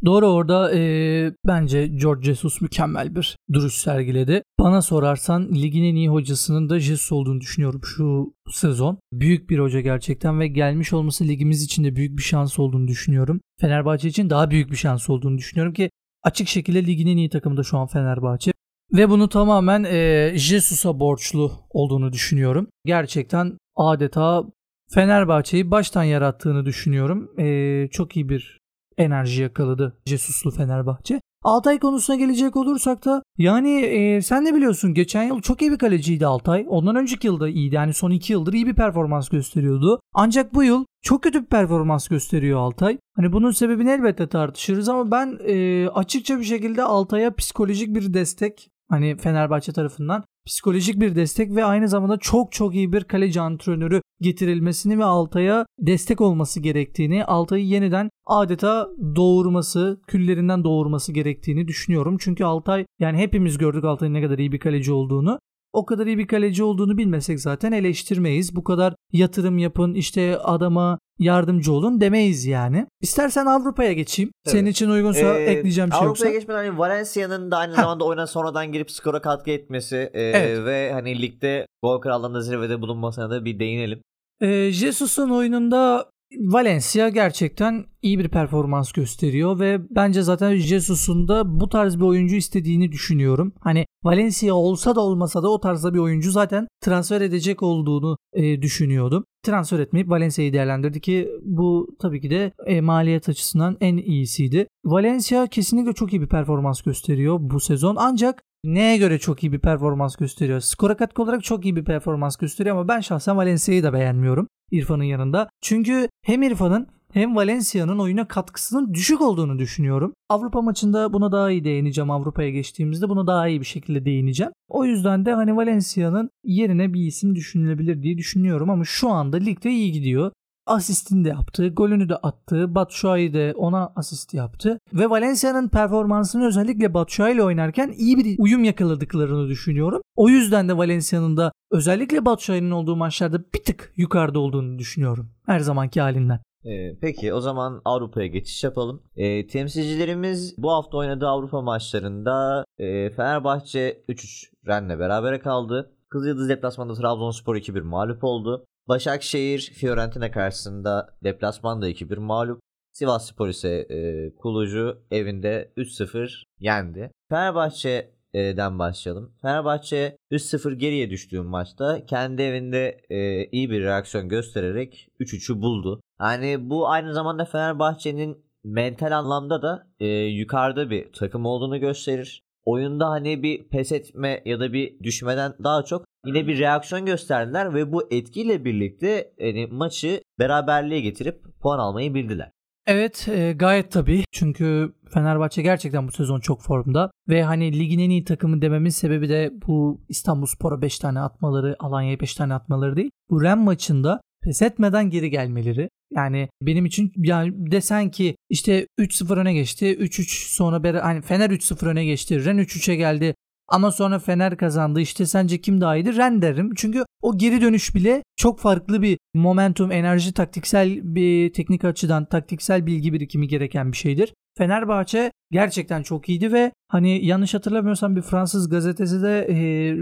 Doğru orada eee, bence George Jesus mükemmel bir duruş sergiledi. Bana sorarsan ligin en iyi hocasının da Jesus olduğunu düşünüyorum şu sezon. Büyük bir hoca gerçekten ve gelmiş olması ligimiz için de büyük bir şans olduğunu düşünüyorum. Fenerbahçe için daha büyük bir şans olduğunu düşünüyorum ki açık şekilde ligin en iyi takımı da şu an Fenerbahçe. Ve bunu tamamen eee Jesus'a borçlu olduğunu düşünüyorum. Gerçekten adeta Fenerbahçe'yi baştan yarattığını düşünüyorum. Eee, çok iyi bir enerji yakaladı Jesus'lu Fenerbahçe. Altay konusuna gelecek olursak da yani e, sen de biliyorsun geçen yıl çok iyi bir kaleciydi Altay. Ondan önceki yılda iyiydi. Yani son iki yıldır iyi bir performans gösteriyordu. Ancak bu yıl çok kötü bir performans gösteriyor Altay. Hani bunun sebebini elbette tartışırız ama ben e, açıkça bir şekilde Altay'a psikolojik bir destek hani Fenerbahçe tarafından psikolojik bir destek ve aynı zamanda çok çok iyi bir kaleci antrenörü getirilmesini ve Altay'a destek olması gerektiğini, Altay'ı yeniden adeta doğurması, küllerinden doğurması gerektiğini düşünüyorum. Çünkü Altay yani hepimiz gördük Altay'ın ne kadar iyi bir kaleci olduğunu. O kadar iyi bir kaleci olduğunu bilmesek zaten eleştirmeyiz. Bu kadar yatırım yapın, işte adama yardımcı olun demeyiz yani. İstersen Avrupa'ya geçeyim. Tabii. Senin için uygunsa Ee, ekleyeceğim bir şey. Avrupa'ya geçmeden hani Valencia'nın da aynı Heh. zamanda oyuna sonradan girip skora katkı etmesi e, Evet. ve hani ligde gol krallığında zirvede bulunmasına da bir değinelim. Ee, Jesus'un oyununda Valencia gerçekten iyi bir performans gösteriyor ve bence zaten Jesus'un da bu tarz bir oyuncu istediğini düşünüyorum. Hani Valencia olsa da olmasa da o tarzda bir oyuncu zaten transfer edecek olduğunu e, düşünüyordum. Transfer etmeyip Valencia'yı değerlendirdi ki bu tabii ki de e, maliyet açısından en iyisiydi. Valencia kesinlikle çok iyi bir performans gösteriyor bu sezon ancak neye göre çok iyi bir performans gösteriyor? Skora katkı olarak çok iyi bir performans gösteriyor ama ben şahsen Valencia'yı da beğenmiyorum İrfan'ın yanında. Çünkü hem İrfan'ın hem Valencia'nın oyuna katkısının düşük olduğunu düşünüyorum. Avrupa maçında buna daha iyi değineceğim. Avrupa'ya geçtiğimizde buna daha iyi bir şekilde değineceğim. O yüzden de hani Valencia'nın yerine bir isim düşünülebilir diye düşünüyorum ama şu anda ligde iyi gidiyor. Asistini de yaptı, golünü de attı. Batshuayi de ona asist yaptı. Ve Valencia'nın performansını özellikle Batshuayi ile oynarken iyi bir uyum yakaladıklarını düşünüyorum. O yüzden de Valencia'nın da özellikle Batshuayi'nin olduğu maçlarda bir tık yukarıda olduğunu düşünüyorum. Her zamanki halinden. Ee, peki o zaman Avrupa'ya geçiş yapalım. Ee, temsilcilerimiz bu hafta oynadığı Avrupa maçlarında e, Fenerbahçe 3-3 Rennes'le berabere kaldı. Kızıldız deplasmanda Trabzonspor 2-1 mağlup oldu. Başakşehir Fiorentina karşısında deplasmanda 2-1 mağlup. Sivas Spor ise e, Kulucu evinde 3-0 yendi. Fenerbahçe'den başlayalım. Fenerbahçe 3-0 geriye düştüğü maçta kendi evinde e, iyi bir reaksiyon göstererek 3-3'ü buldu. Yani bu aynı zamanda Fenerbahçe'nin mental anlamda da e, yukarıda bir takım olduğunu gösterir. Oyunda hani bir pes etme ya da bir düşmeden daha çok yine bir reaksiyon gösterdiler ve bu etkiyle birlikte yani maçı beraberliğe getirip puan almayı bildiler. Evet e, gayet tabii. Çünkü Fenerbahçe gerçekten bu sezon çok formda. Ve hani ligin en iyi takımı dememin sebebi de bu İstanbul Spor'a 5 tane atmaları, Alanya'ya 5 tane atmaları değil. Bu Ren maçında pes etmeden geri gelmeleri. Yani benim için yani desen ki işte 3-0 öne geçti. 3-3 sonra beri, hani Fener 3-0 öne geçti. Ren 3-3'e geldi. Ama sonra Fener kazandı. İşte sence kim daha iyiydi? Ren derim. Çünkü o geri dönüş bile çok farklı bir momentum, enerji, taktiksel bir teknik açıdan taktiksel bilgi birikimi gereken bir şeydir. Fenerbahçe gerçekten çok iyiydi ve hani yanlış hatırlamıyorsam bir Fransız gazetesi de e,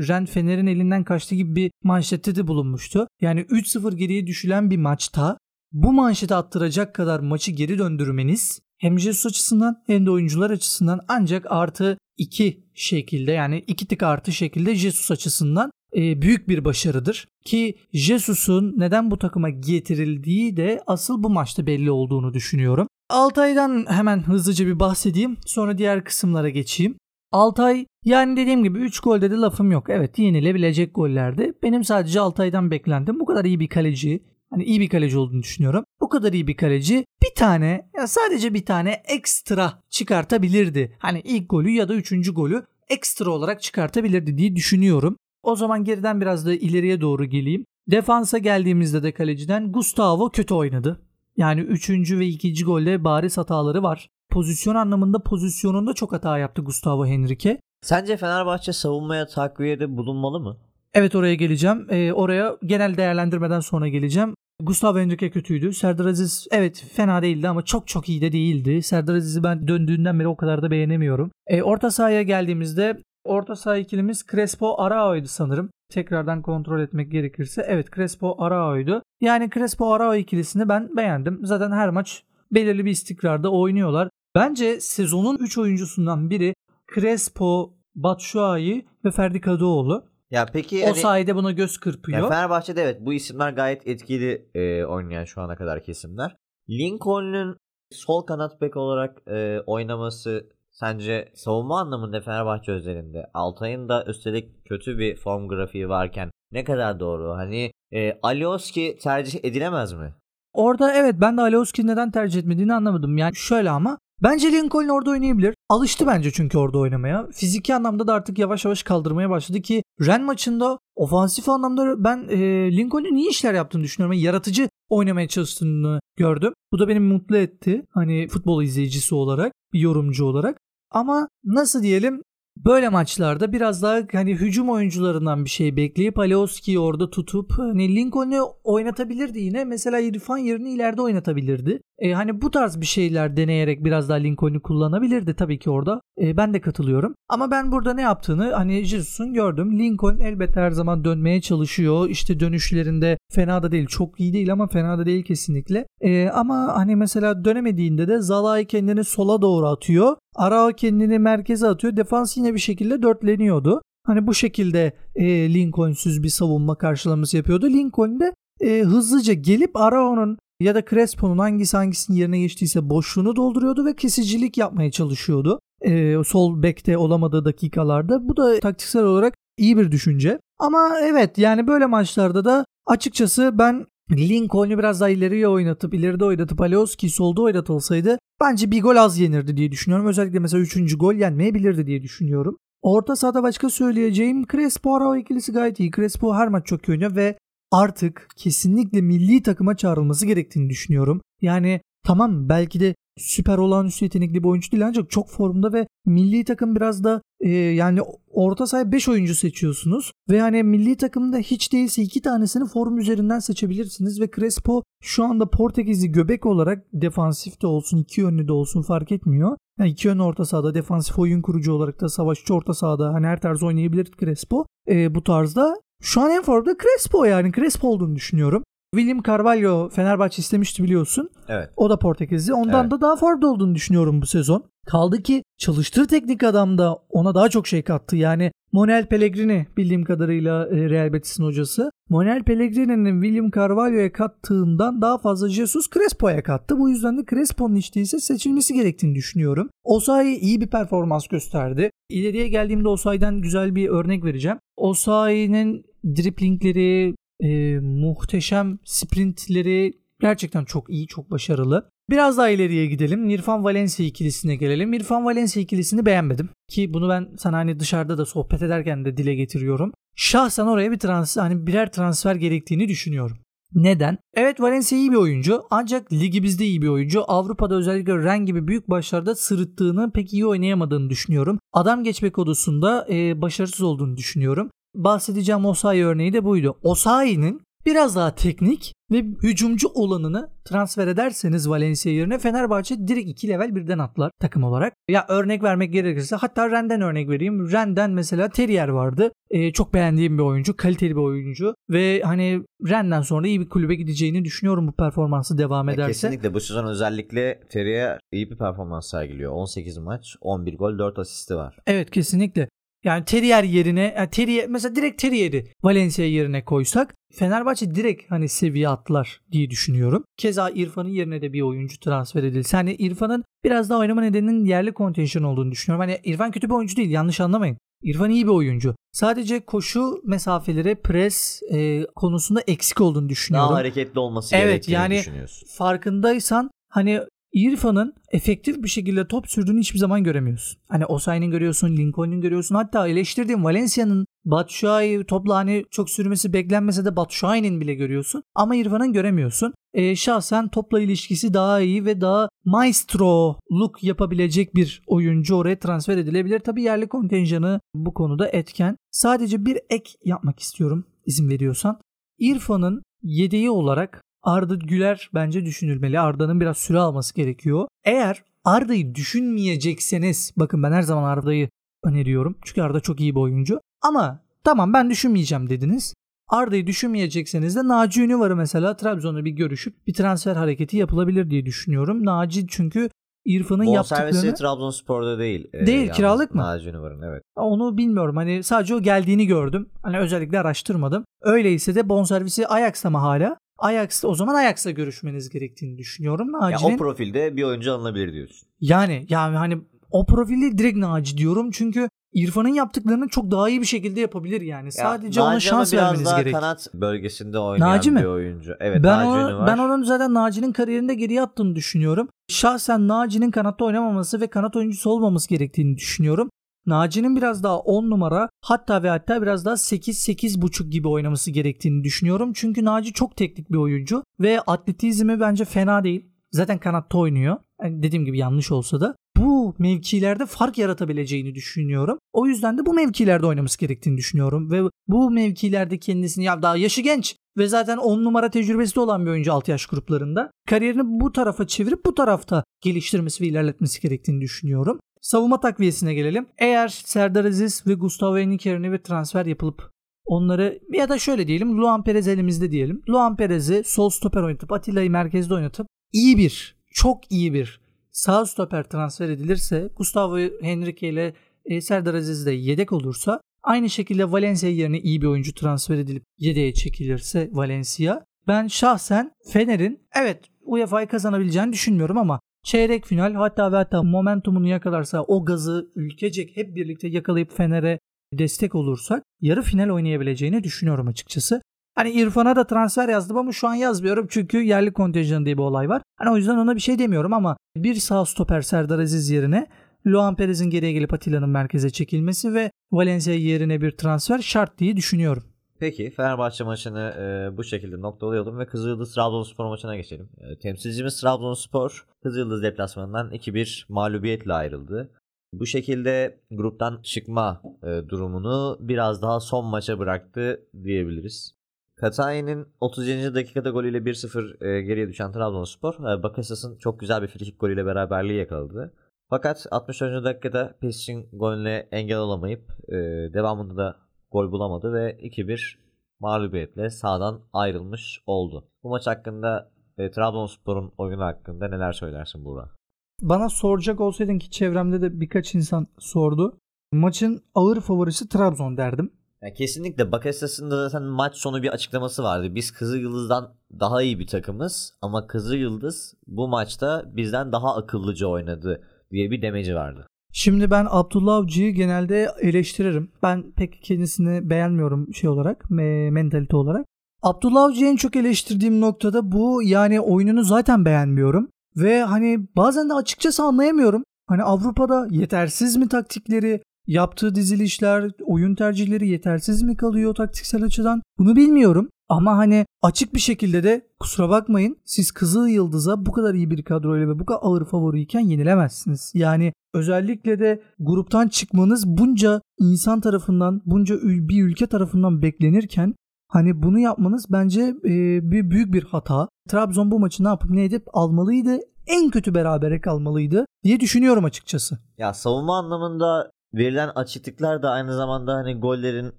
Ren Fener'in elinden kaçtı gibi bir manşette de bulunmuştu. Yani 3-0 geriye düşülen bir maçta bu manşeti attıracak kadar maçı geri döndürmeniz hem Jesus açısından hem de oyuncular açısından ancak artı 2 şekilde yani 2 tık artı şekilde Jesus açısından e, büyük bir başarıdır. Ki Jesus'un neden bu takıma getirildiği de asıl bu maçta belli olduğunu düşünüyorum. Altay'dan hemen hızlıca bir bahsedeyim. Sonra diğer kısımlara geçeyim. Altay yani dediğim gibi 3 golde de lafım yok. Evet yenilebilecek gollerdi. Benim sadece Altay'dan beklentim bu kadar iyi bir kaleci. Hani iyi bir kaleci olduğunu düşünüyorum. Bu kadar iyi bir kaleci bir tane ya sadece bir tane ekstra çıkartabilirdi. Hani ilk golü ya da üçüncü golü ekstra olarak çıkartabilirdi diye düşünüyorum. O zaman geriden biraz da ileriye doğru geleyim. Defansa geldiğimizde de kaleciden Gustavo kötü oynadı. Yani 3. ve 2. golde bariz hataları var. Pozisyon anlamında pozisyonunda çok hata yaptı Gustavo Henrique. Sence Fenerbahçe savunmaya takviyede bulunmalı mı? Evet oraya geleceğim. Ee, oraya genel değerlendirmeden sonra geleceğim. Gustavo Henrique kötüydü. Serdar Aziz evet fena değildi ama çok çok iyi de değildi. Serdar Aziz'i ben döndüğünden beri o kadar da beğenemiyorum. Ee, orta sahaya geldiğimizde orta saha ikilimiz Crespo Arao'ydu sanırım. Tekrardan kontrol etmek gerekirse. Evet Crespo Arao'ydu. Yani Crespo Arao ikilisini ben beğendim. Zaten her maç belirli bir istikrarda oynuyorlar. Bence sezonun 3 oyuncusundan biri Crespo, Batshuayi ve Ferdi Kadıoğlu. Ya peki O hani, sayede buna göz kırpıyor. ya Fenerbahçe'de evet bu isimler gayet etkili e, oynayan şu ana kadar kesimler. Lincoln'un sol kanat bek olarak e, oynaması sence savunma anlamında Fenerbahçe özelinde Altay'ın da üstelik kötü bir form grafiği varken ne kadar doğru? Hani e, Alioski tercih edilemez mi? Orada evet ben de Alioski'yi neden tercih etmediğini anlamadım. Yani şöyle ama bence Lincoln orada oynayabilir. Alıştı bence çünkü orada oynamaya. Fiziki anlamda da artık yavaş yavaş kaldırmaya başladı ki Ren maçında ofansif anlamda ben e, Lincoln'un iyi işler yaptığını düşünüyorum. Yani yaratıcı oynamaya çalıştığını gördüm. Bu da beni mutlu etti. Hani futbol izleyicisi olarak, yorumcu olarak. Ama nasıl diyelim böyle maçlarda biraz daha hani hücum oyuncularından bir şey bekleyip Alioski'yi orada tutup hani Lincoln'u oynatabilirdi yine. Mesela İrfan yerini ileride oynatabilirdi. E, hani bu tarz bir şeyler deneyerek biraz daha Lincoln'u kullanabilirdi tabii ki orada. E, ben de katılıyorum. Ama ben burada ne yaptığını hani Jesus'un gördüm. Lincoln elbette her zaman dönmeye çalışıyor. İşte dönüşlerinde fena da değil. Çok iyi değil ama fena da değil kesinlikle. E, ama hani mesela dönemediğinde de Zalai kendini sola doğru atıyor. Arao kendini merkeze atıyor. Defans yine bir şekilde dörtleniyordu. Hani bu şekilde e, Lincoln'süz bir savunma karşılaması yapıyordu. Lincoln de e, hızlıca gelip Arao'nun ya da Crespo'nun hangisi hangisinin yerine geçtiyse boşluğunu dolduruyordu ve kesicilik yapmaya çalışıyordu. E, sol bekte olamadığı dakikalarda. Bu da taktiksel olarak iyi bir düşünce. Ama evet yani böyle maçlarda da açıkçası ben Lincoln'u biraz daha ileriye oynatıp ileride oynatıp Alioski solda oynatılsaydı bence bir gol az yenirdi diye düşünüyorum. Özellikle mesela 3. gol yenmeyebilirdi diye düşünüyorum. Orta sahada başka söyleyeceğim Crespo Arao ikilisi gayet iyi. Crespo her maç çok iyi oynuyor ve artık kesinlikle milli takıma çağrılması gerektiğini düşünüyorum. Yani tamam belki de süper olağanüstü yetenekli bir oyuncu değil ancak çok formda ve milli takım biraz da e, yani orta sahaya 5 oyuncu seçiyorsunuz ve hani milli takımda hiç değilse 2 tanesini form üzerinden seçebilirsiniz ve Crespo şu anda Portekizli göbek olarak defansif de olsun iki yönlü de olsun fark etmiyor. Yani iki yönlü orta sahada defansif oyun kurucu olarak da savaşçı orta sahada hani her tarz oynayabilir Crespo. E, bu tarzda şu an en formda Crespo yani Crespo olduğunu düşünüyorum. William Carvalho Fenerbahçe istemişti biliyorsun. Evet. O da Portekizli. Ondan Evet. da daha farklı olduğunu düşünüyorum bu sezon. Kaldı ki çalıştır teknik adam da ona daha çok şey kattı. Yani Monel Pellegrini bildiğim kadarıyla e, Real Betis'in hocası. Monel Pellegrini'nin William Carvalho'ya kattığından daha fazla Jesus Crespo'ya kattı. Bu yüzden de Crespo'nun hiç değilse seçilmesi gerektiğini düşünüyorum. Osayi iyi bir performans gösterdi. İleriye geldiğimde Osayi'den güzel bir örnek vereceğim. Osayi'nin driplingleri, e, muhteşem sprintleri gerçekten çok iyi, çok başarılı. Biraz daha ileriye gidelim. Nirfan Valencia ikilisine gelelim. Nirfan Valencia ikilisini beğenmedim. Ki bunu ben sana hani dışarıda da sohbet ederken de dile getiriyorum. Şahsen oraya bir transfer, hani birer transfer gerektiğini düşünüyorum. Neden? Evet Valencia iyi bir oyuncu ancak ligimizde iyi bir oyuncu. Avrupa'da özellikle Ren gibi büyük başlarda sırıttığını pek iyi oynayamadığını düşünüyorum. Adam geçme kodusunda e, başarısız olduğunu düşünüyorum. Bahsedeceğim Osayi örneği de buydu. Osayi'nin biraz daha teknik ve hücumcu olanını transfer ederseniz Valencia yerine Fenerbahçe direkt 2 level birden atlar takım olarak. Ya örnek vermek gerekirse hatta Ren'den örnek vereyim. Ren'den mesela Terrier vardı. Ee, çok beğendiğim bir oyuncu, kaliteli bir oyuncu ve hani Ren'den sonra iyi bir kulübe gideceğini düşünüyorum bu performansı devam Ya ederse. Kesinlikle bu sezon özellikle Terrier iyi bir performans sergiliyor. 18 maç, 11 gol, 4 asisti var. Evet kesinlikle. Yani Terrier yerine yani Terrier mesela direkt Terrier'i Valencia yerine koysak Fenerbahçe direkt hani seviye atlar diye düşünüyorum. Keza İrfan'ın yerine de bir oyuncu transfer edilse. Hani İrfan'ın biraz daha oynama nedeninin yerli kontenjan olduğunu düşünüyorum. Hani İrfan kötü bir oyuncu değil yanlış anlamayın. İrfan iyi bir oyuncu. Sadece koşu mesafeleri, pres e, konusunda eksik olduğunu düşünüyorum. Daha hareketli olması Evet, gerektiğini yani- düşünüyorsun. farkındaysan hani İrfan'ın efektif bir şekilde top sürdüğünü hiçbir zaman göremiyorsun. Hani Osayi'nin görüyorsun, Lincoln'un görüyorsun. Hatta eleştirdiğim Valencia'nın Batshuayi topla hani çok sürmesi beklenmese de Batshuayi'nin bile görüyorsun. Ama İrfan'ın göremiyorsun. E, şahsen topla ilişkisi daha iyi ve daha maestro-luk yapabilecek bir oyuncu oraya transfer edilebilir. Tabii yerli kontenjanı bu konuda etken. Sadece bir ek yapmak istiyorum izin veriyorsan. İrfan'ın yedeği olarak Arda Güler bence düşünülmeli. Arda'nın biraz süre alması gerekiyor. Eğer Arda'yı düşünmeyecekseniz bakın ben her zaman Arda'yı öneriyorum. Çünkü Arda çok iyi bir oyuncu. Ama tamam ben düşünmeyeceğim dediniz. Arda'yı düşünmeyecekseniz de Naci Ünüvar'ı mesela Trabzon'da bir görüşüp bir transfer hareketi yapılabilir diye düşünüyorum. Naci çünkü İrfan'ın Bonservisi yaptıklarını Trabzonspor'da değil. e, Değil, yalnız kiralık mı? Naci Ünüvar'ın evet. onu bilmiyorum. Hani sadece o geldiğini gördüm. Hani özellikle araştırmadım. Öyleyse de bonservisi Ajax'ta mı hala? Ajax'ta o zaman Ajax'la görüşmeniz gerektiğini düşünüyorum. Ya Naci'nin o profilde bir oyuncu alınabilir diyorsun. Yani yani hani o profilde direkt Naci diyorum çünkü İrfan'ın yaptıklarını çok daha iyi bir şekilde yapabilir yani. Sadece Ya, ona Naci şans vermeniz daha gerek. kanat bölgesinde oynayan Naci mi? bir oyuncu. Evet ben Naci onu, Ünüvar. ben onun zaten Naci'nin kariyerinde geriye attığını düşünüyorum. Şahsen Naci'nin kanatta oynamaması ve kanat oyuncusu olmaması gerektiğini düşünüyorum. Naci'nin biraz daha 10 numara hatta ve hatta biraz daha 8-8.5 gibi oynaması gerektiğini düşünüyorum. Çünkü Naci çok teknik bir oyuncu ve atletizmi bence fena değil. Zaten kanatta oynuyor. Yani dediğim gibi yanlış olsa da bu mevkilerde fark yaratabileceğini düşünüyorum. O yüzden de bu mevkilerde oynaması gerektiğini düşünüyorum. Ve bu mevkilerde kendisini ya daha yaşı genç ve zaten 10 numara tecrübesi de olan bir oyuncu 6 yaş gruplarında. Kariyerini bu tarafa çevirip bu tarafta geliştirmesi ve ilerletmesi gerektiğini düşünüyorum. Savunma takviyesine gelelim. Eğer Serdar Aziz ve Gustavo Henrique yerine bir transfer yapılıp onları ya da şöyle diyelim Luan Perez elimizde diyelim. Luan Perez'i sol stoper oynatıp Atilla'yı merkezde oynatıp iyi bir çok iyi bir sağ stoper transfer edilirse Gustavo Henrique ile e, Serdar Aziz de yedek olursa aynı şekilde Valencia yerine iyi bir oyuncu transfer edilip yedeğe çekilirse Valencia ben şahsen Fener'in evet UEFA'yı kazanabileceğini düşünmüyorum ama çeyrek final hatta ve hatta momentumunu yakalarsa o gazı ülkecek hep birlikte yakalayıp Fener'e destek olursak yarı final oynayabileceğini düşünüyorum açıkçası. Hani İrfan'a da transfer yazdım ama şu an yazmıyorum çünkü yerli kontenjan diye bir olay var. Hani o yüzden ona bir şey demiyorum ama bir sağ stoper Serdar Aziz yerine Luan Perez'in geriye gelip Atilla'nın merkeze çekilmesi ve Valencia yerine bir transfer şart diye düşünüyorum. Peki Fenerbahçe maçını e, bu şekilde noktalayalım ve Kızılyıldız Trabzonspor maçına geçelim. E, temsilcimiz Trabzonspor Kızılyıldız deplasmanından 2-1 mağlubiyetle ayrıldı. Bu şekilde gruptan çıkma e, durumunu biraz daha son maça bıraktı diyebiliriz. Katay'ın 37. dakikada golüyle 1-0 e, geriye düşen Trabzonspor, e, Bakasetas'ın çok güzel bir frikik golüyle beraberliği yakaladı. Fakat 64. dakikada Pesic'in golüne engel olamayıp e, devamında da gol bulamadı ve 2-1 mağlubiyetle sahadan ayrılmış oldu. Bu maç hakkında e, Trabzonspor'un oyunu hakkında neler söylersin Burak? Bana soracak olsaydın ki çevremde de birkaç insan sordu. Maçın ağır favorisi Trabzon derdim. Yani kesinlikle Bakasetas'ın zaten maç sonu bir açıklaması vardı. Biz Kızıl Yıldız'dan daha iyi bir takımız ama Kızıl Yıldız bu maçta bizden daha akıllıca oynadı diye bir demeci vardı. Şimdi ben Abdullah Avcı'yı genelde eleştiririm. Ben pek kendisini beğenmiyorum şey olarak, me- mentalite olarak. Abdullah Avcı'yı en çok eleştirdiğim noktada bu. Yani oyununu zaten beğenmiyorum. Ve hani bazen de açıkçası anlayamıyorum. Hani Avrupa'da yetersiz mi taktikleri, yaptığı dizilişler, oyun tercihleri yetersiz mi kalıyor taktiksel açıdan? Bunu bilmiyorum. Ama hani açık bir şekilde de kusura bakmayın siz Kızıl Yıldız'a bu kadar iyi bir kadroyla ve bu kadar ağır favoriyken yenilemezsiniz. Yani özellikle de gruptan çıkmanız bunca insan tarafından, bunca bir ülke tarafından beklenirken hani bunu yapmanız bence e, bir büyük bir hata. Trabzon bu maçı ne yapıp ne edip almalıydı. En kötü berabere kalmalıydı diye düşünüyorum açıkçası. Ya savunma anlamında verilen açıklıklar da aynı zamanda hani gollerin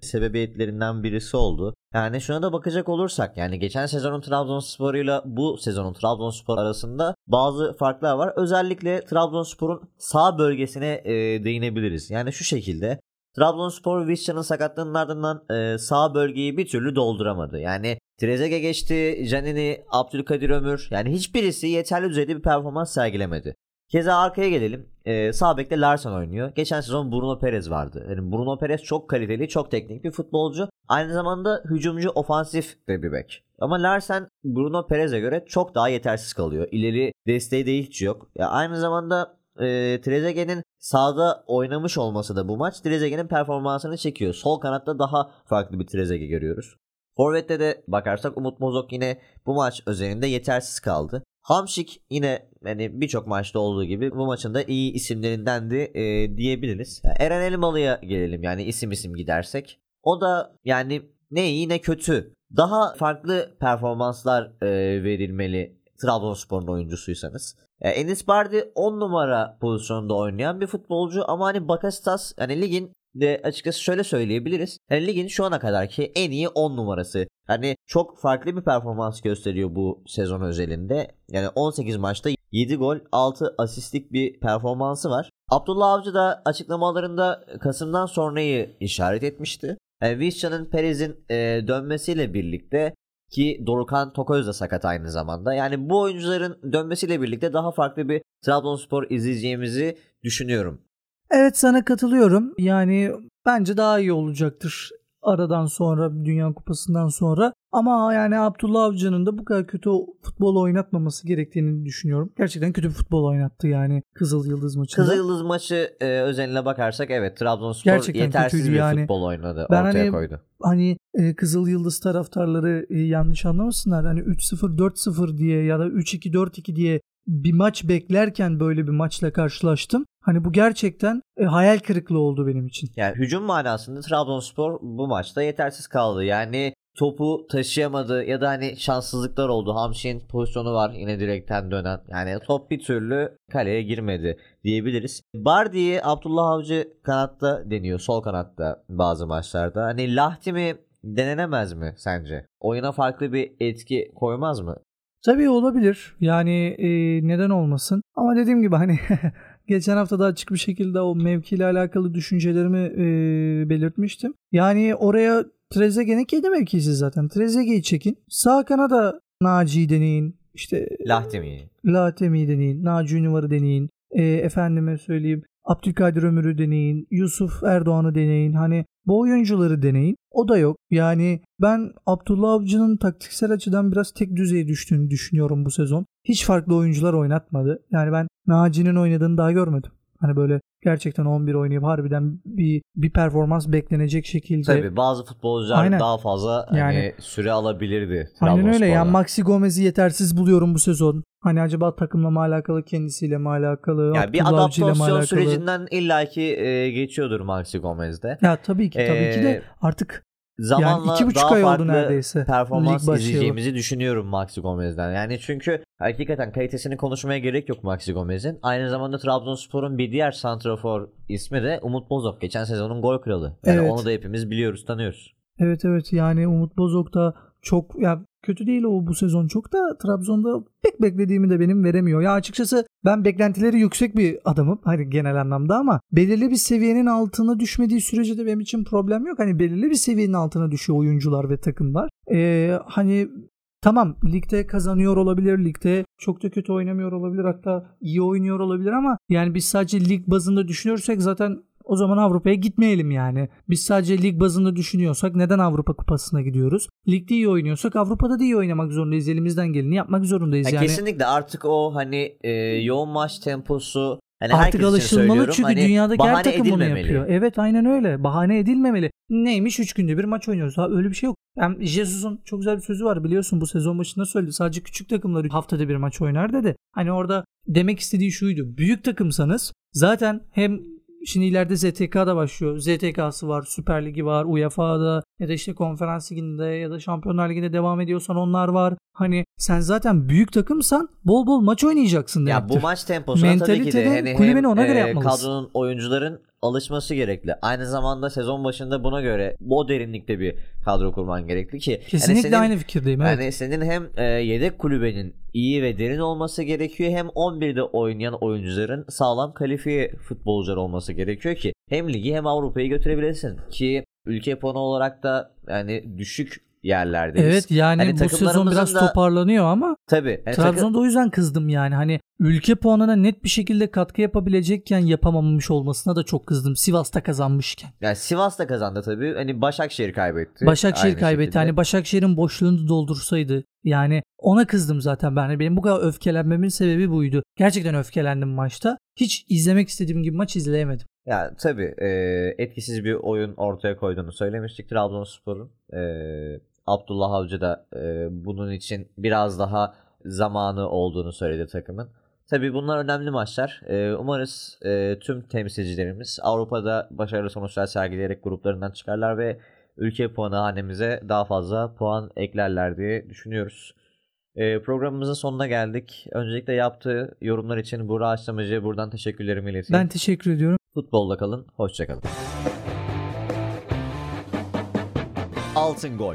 sebebiyetlerinden birisi oldu. Yani şuna da bakacak olursak yani geçen sezonun Trabzonspor'uyla bu sezonun Trabzonspor arasında bazı farklar var. Özellikle Trabzonspor'un sağ bölgesine e, değinebiliriz. Yani şu şekilde Trabzonspor Vizca'nın sakatlığının ardından e, sağ bölgeyi bir türlü dolduramadı. Yani Trezeguet geçti, Canini, Abdülkadir Ömür yani hiçbirisi yeterli düzeyde bir performans sergilemedi. Keza arkaya gelelim. Ee, sağ bekte Larson oynuyor. Geçen sezon Bruno Perez vardı. Yani Bruno Perez çok kaliteli, çok teknik bir futbolcu. Aynı zamanda hücumcu, ofansif de bir bek. Ama Larsen Bruno Perez'e göre çok daha yetersiz kalıyor. İleri desteği de hiç yok. Ya aynı zamanda e, Trezeguet'in sağda oynamış olması da bu maç Trezeguet'in performansını çekiyor. Sol kanatta daha farklı bir Trezeguet görüyoruz. Forvet'te de bakarsak Umut Mozok yine bu maç özelinde yetersiz kaldı. Hamşik yine yani birçok maçta olduğu gibi bu maçın da iyi isimlerindendi e, diyebiliriz. Eren Elmalı'ya gelelim yani isim isim gidersek. O da yani ne iyi ne kötü. Daha farklı performanslar e, verilmeli Trabzonspor'un oyuncusuysanız. E, Enis Bardi 10 numara pozisyonda oynayan bir futbolcu ama hani Bakasitas hani ligin de açıkçası şöyle söyleyebiliriz. Yani ligin şu ana kadarki en iyi 10 numarası. Hani çok farklı bir performans gösteriyor bu sezon özelinde. Yani 18 maçta 7 gol 6 asistlik bir performansı var. Abdullah Avcı da açıklamalarında Kasım'dan sonrayı işaret etmişti. Yani Vizca'nın Perez'in e, dönmesiyle birlikte ki Dorukan Tokoz da sakat aynı zamanda. Yani bu oyuncuların dönmesiyle birlikte daha farklı bir Trabzonspor izleyeceğimizi düşünüyorum. Evet sana katılıyorum. Yani bence daha iyi olacaktır aradan sonra Dünya Kupası'ndan sonra. Ama yani Abdullah Avcı'nın da bu kadar kötü futbol oynatmaması gerektiğini düşünüyorum. Gerçekten kötü futbol oynattı yani Kızıl Yıldız maçında. Kızıl Yıldız maçı e, özeline bakarsak evet Trabzonspor Gerçekten yetersiz bir yani. futbol oynadı. Ben ortaya hani- koydu. Hani e, Kızıl Yıldız taraftarları e, yanlış anlamasınlar. Hani 3-0 4-0 diye ya da 3-2 4-2 diye bir maç beklerken böyle bir maçla karşılaştım. Hani bu gerçekten e, hayal kırıklığı oldu benim için. Yani hücum manasında Trabzonspor bu maçta yetersiz kaldı. Yani topu taşıyamadı ya da hani şanssızlıklar oldu. Hamşin pozisyonu var yine direkten dönen. Yani top bir türlü kaleye girmedi diyebiliriz. Bardi'yi Abdullah Avcı kanatta deniyor. Sol kanatta bazı maçlarda. Hani Lahti mi denenemez mi sence? Oyuna farklı bir etki koymaz mı? Tabii olabilir. Yani e, neden olmasın? Ama dediğim gibi hani geçen hafta da açık bir şekilde o mevkiyle alakalı düşüncelerimi e, belirtmiştim. Yani oraya Trezeguet'in kendi mevkisi zaten. Trezeguet'i çekin. Sağ kanada Naci'yi deneyin. İşte Lahti mi? Latemi'yi deneyin. Naci Ünvar'ı deneyin. E, efendime söyleyeyim. Abdülkadir Ömür'ü deneyin. Yusuf Erdoğan'ı deneyin. Hani bu oyuncuları deneyin. O da yok. Yani ben Abdullah Avcı'nın taktiksel açıdan biraz tek düzeye düştüğünü düşünüyorum bu sezon. Hiç farklı oyuncular oynatmadı. Yani ben Naci'nin oynadığını daha görmedim. Hani böyle gerçekten 11 oynayıp harbiden bir bir performans beklenecek şekilde. Tabii bazı futbolcular Aynen. daha fazla hani Yani- süre alabilirdi. Aynen öyle. Trabzonspor'da. Yani Maxi Gomez'i yetersiz buluyorum bu sezon. Hani acaba takımla mı alakalı, kendisiyle mi alakalı, Yani bir adaptasyon alakalı? sürecinden illaki e, geçiyordur Maxi Gomez'de. Ya tabii ki tabii ki de Ee, artık Zamanla yani iki buçuk daha ay oldu farklı neredeyse. performans izleyeceğimizi düşünüyorum Maxi Gomez'den. Yani çünkü hakikaten kalitesini konuşmaya gerek yok Maxi Gomez'in. Aynı zamanda Trabzonspor'un bir diğer santrafor ismi de Umut Bozok. Geçen sezonun gol kralı. Yani Evet. onu da hepimiz biliyoruz, tanıyoruz. Evet evet yani Umut Bozok da çok ya kötü değil o bu sezon çok da Trabzon'da pek beklediğimi de benim veremiyor. Ya açıkçası ben beklentileri yüksek bir adamım hani genel anlamda ama belirli bir seviyenin altına düşmediği sürece de benim için problem yok. Hani belirli bir seviyenin altına düşüyor oyuncular ve takımlar. Ee, hani Tamam ligde kazanıyor olabilir, ligde çok da kötü oynamıyor olabilir hatta iyi oynuyor olabilir ama yani biz sadece lig bazında düşünürsek zaten o zaman Avrupa'ya gitmeyelim yani. Biz sadece lig bazında düşünüyorsak neden Avrupa Kupası'na gidiyoruz? Ligde iyi oynuyorsak Avrupa'da da iyi oynamak zorundayız. Elimizden geleni yapmak zorundayız Ya yani. Kesinlikle artık o hani e, yoğun maç temposu hani Artık alışılmalı çünkü hani dünyadaki her takım bunu edilmemeli. yapıyor. Evet aynen öyle. Bahane edilmemeli. Neymiş 3 günde bir maç oynuyoruz. Ha öyle bir şey yok. Hem Jesus'un çok güzel bir sözü var biliyorsun bu sezon başında söyledi. Sadece küçük takımlar haftada bir maç oynar dedi. Hani orada demek istediği şuydu. Büyük takımsanız zaten hem Şimdi ileride ZTK da başlıyor. ZTK'sı var, Süper Ligi var, UEFA'da ya da işte Konferans Ligi'nde ya da Şampiyonlar Ligi'nde devam ediyorsan onlar var. Hani sen zaten büyük takımsan bol bol maç oynayacaksın Ya demektir. bu maç temposuna tabii ki de hani kulübeni ona göre e, yapmalısın. kadronun oyuncuların alışması gerekli. Aynı zamanda sezon başında buna göre o derinlikte bir kadro kurman gerekli ki Kesinlikle yani senin, aynı fikirdeyim. Evet. Yani senin hem e, yedek kulübenin iyi ve derin olması gerekiyor hem 11'de oynayan oyuncuların sağlam kalifiye futbolcular olması gerekiyor ki hem ligi hem Avrupa'yı götürebilesin ki ülke puanı olarak da yani düşük yerlerdeyiz. Evet yani Hani bu sezon biraz da- toparlanıyor ama Tabii. Yani takım- Trabzon'da o yüzden kızdım yani. Hani ülke puanına net bir şekilde katkı yapabilecekken yapamamış olmasına da çok kızdım. Sivas'ta kazanmışken. Yani Sivas da kazandı tabii. Hani Başakşehir kaybetti. Başakşehir Aynı kaybetti. şekilde. Hani Başakşehir'in boşluğunu doldursaydı. Yani ona kızdım zaten ben. Benim bu kadar öfkelenmemin sebebi buydu. Gerçekten öfkelendim maçta. Hiç izlemek istediğim gibi maç izleyemedim. Ya tabii e, etkisiz bir oyun ortaya koyduğunu söylemiştik Trabzonspor'un. E, Abdullah Avcı da e, bunun için biraz daha zamanı olduğunu söyledi takımın. Tabii bunlar önemli maçlar. E, umarız e, tüm temsilcilerimiz Avrupa'da başarılı sonuçlar sergileyerek gruplarından çıkarlar ve ülke puanı hanemize daha fazla puan eklerler diye düşünüyoruz. E, programımızın sonuna geldik. Öncelikle yaptığı yorumlar için Burak Açlamacı'ya buradan teşekkürlerimi ileteyim. Ben teşekkür ediyorum. Futbolla kalın, hoşçakalın. Altın Gol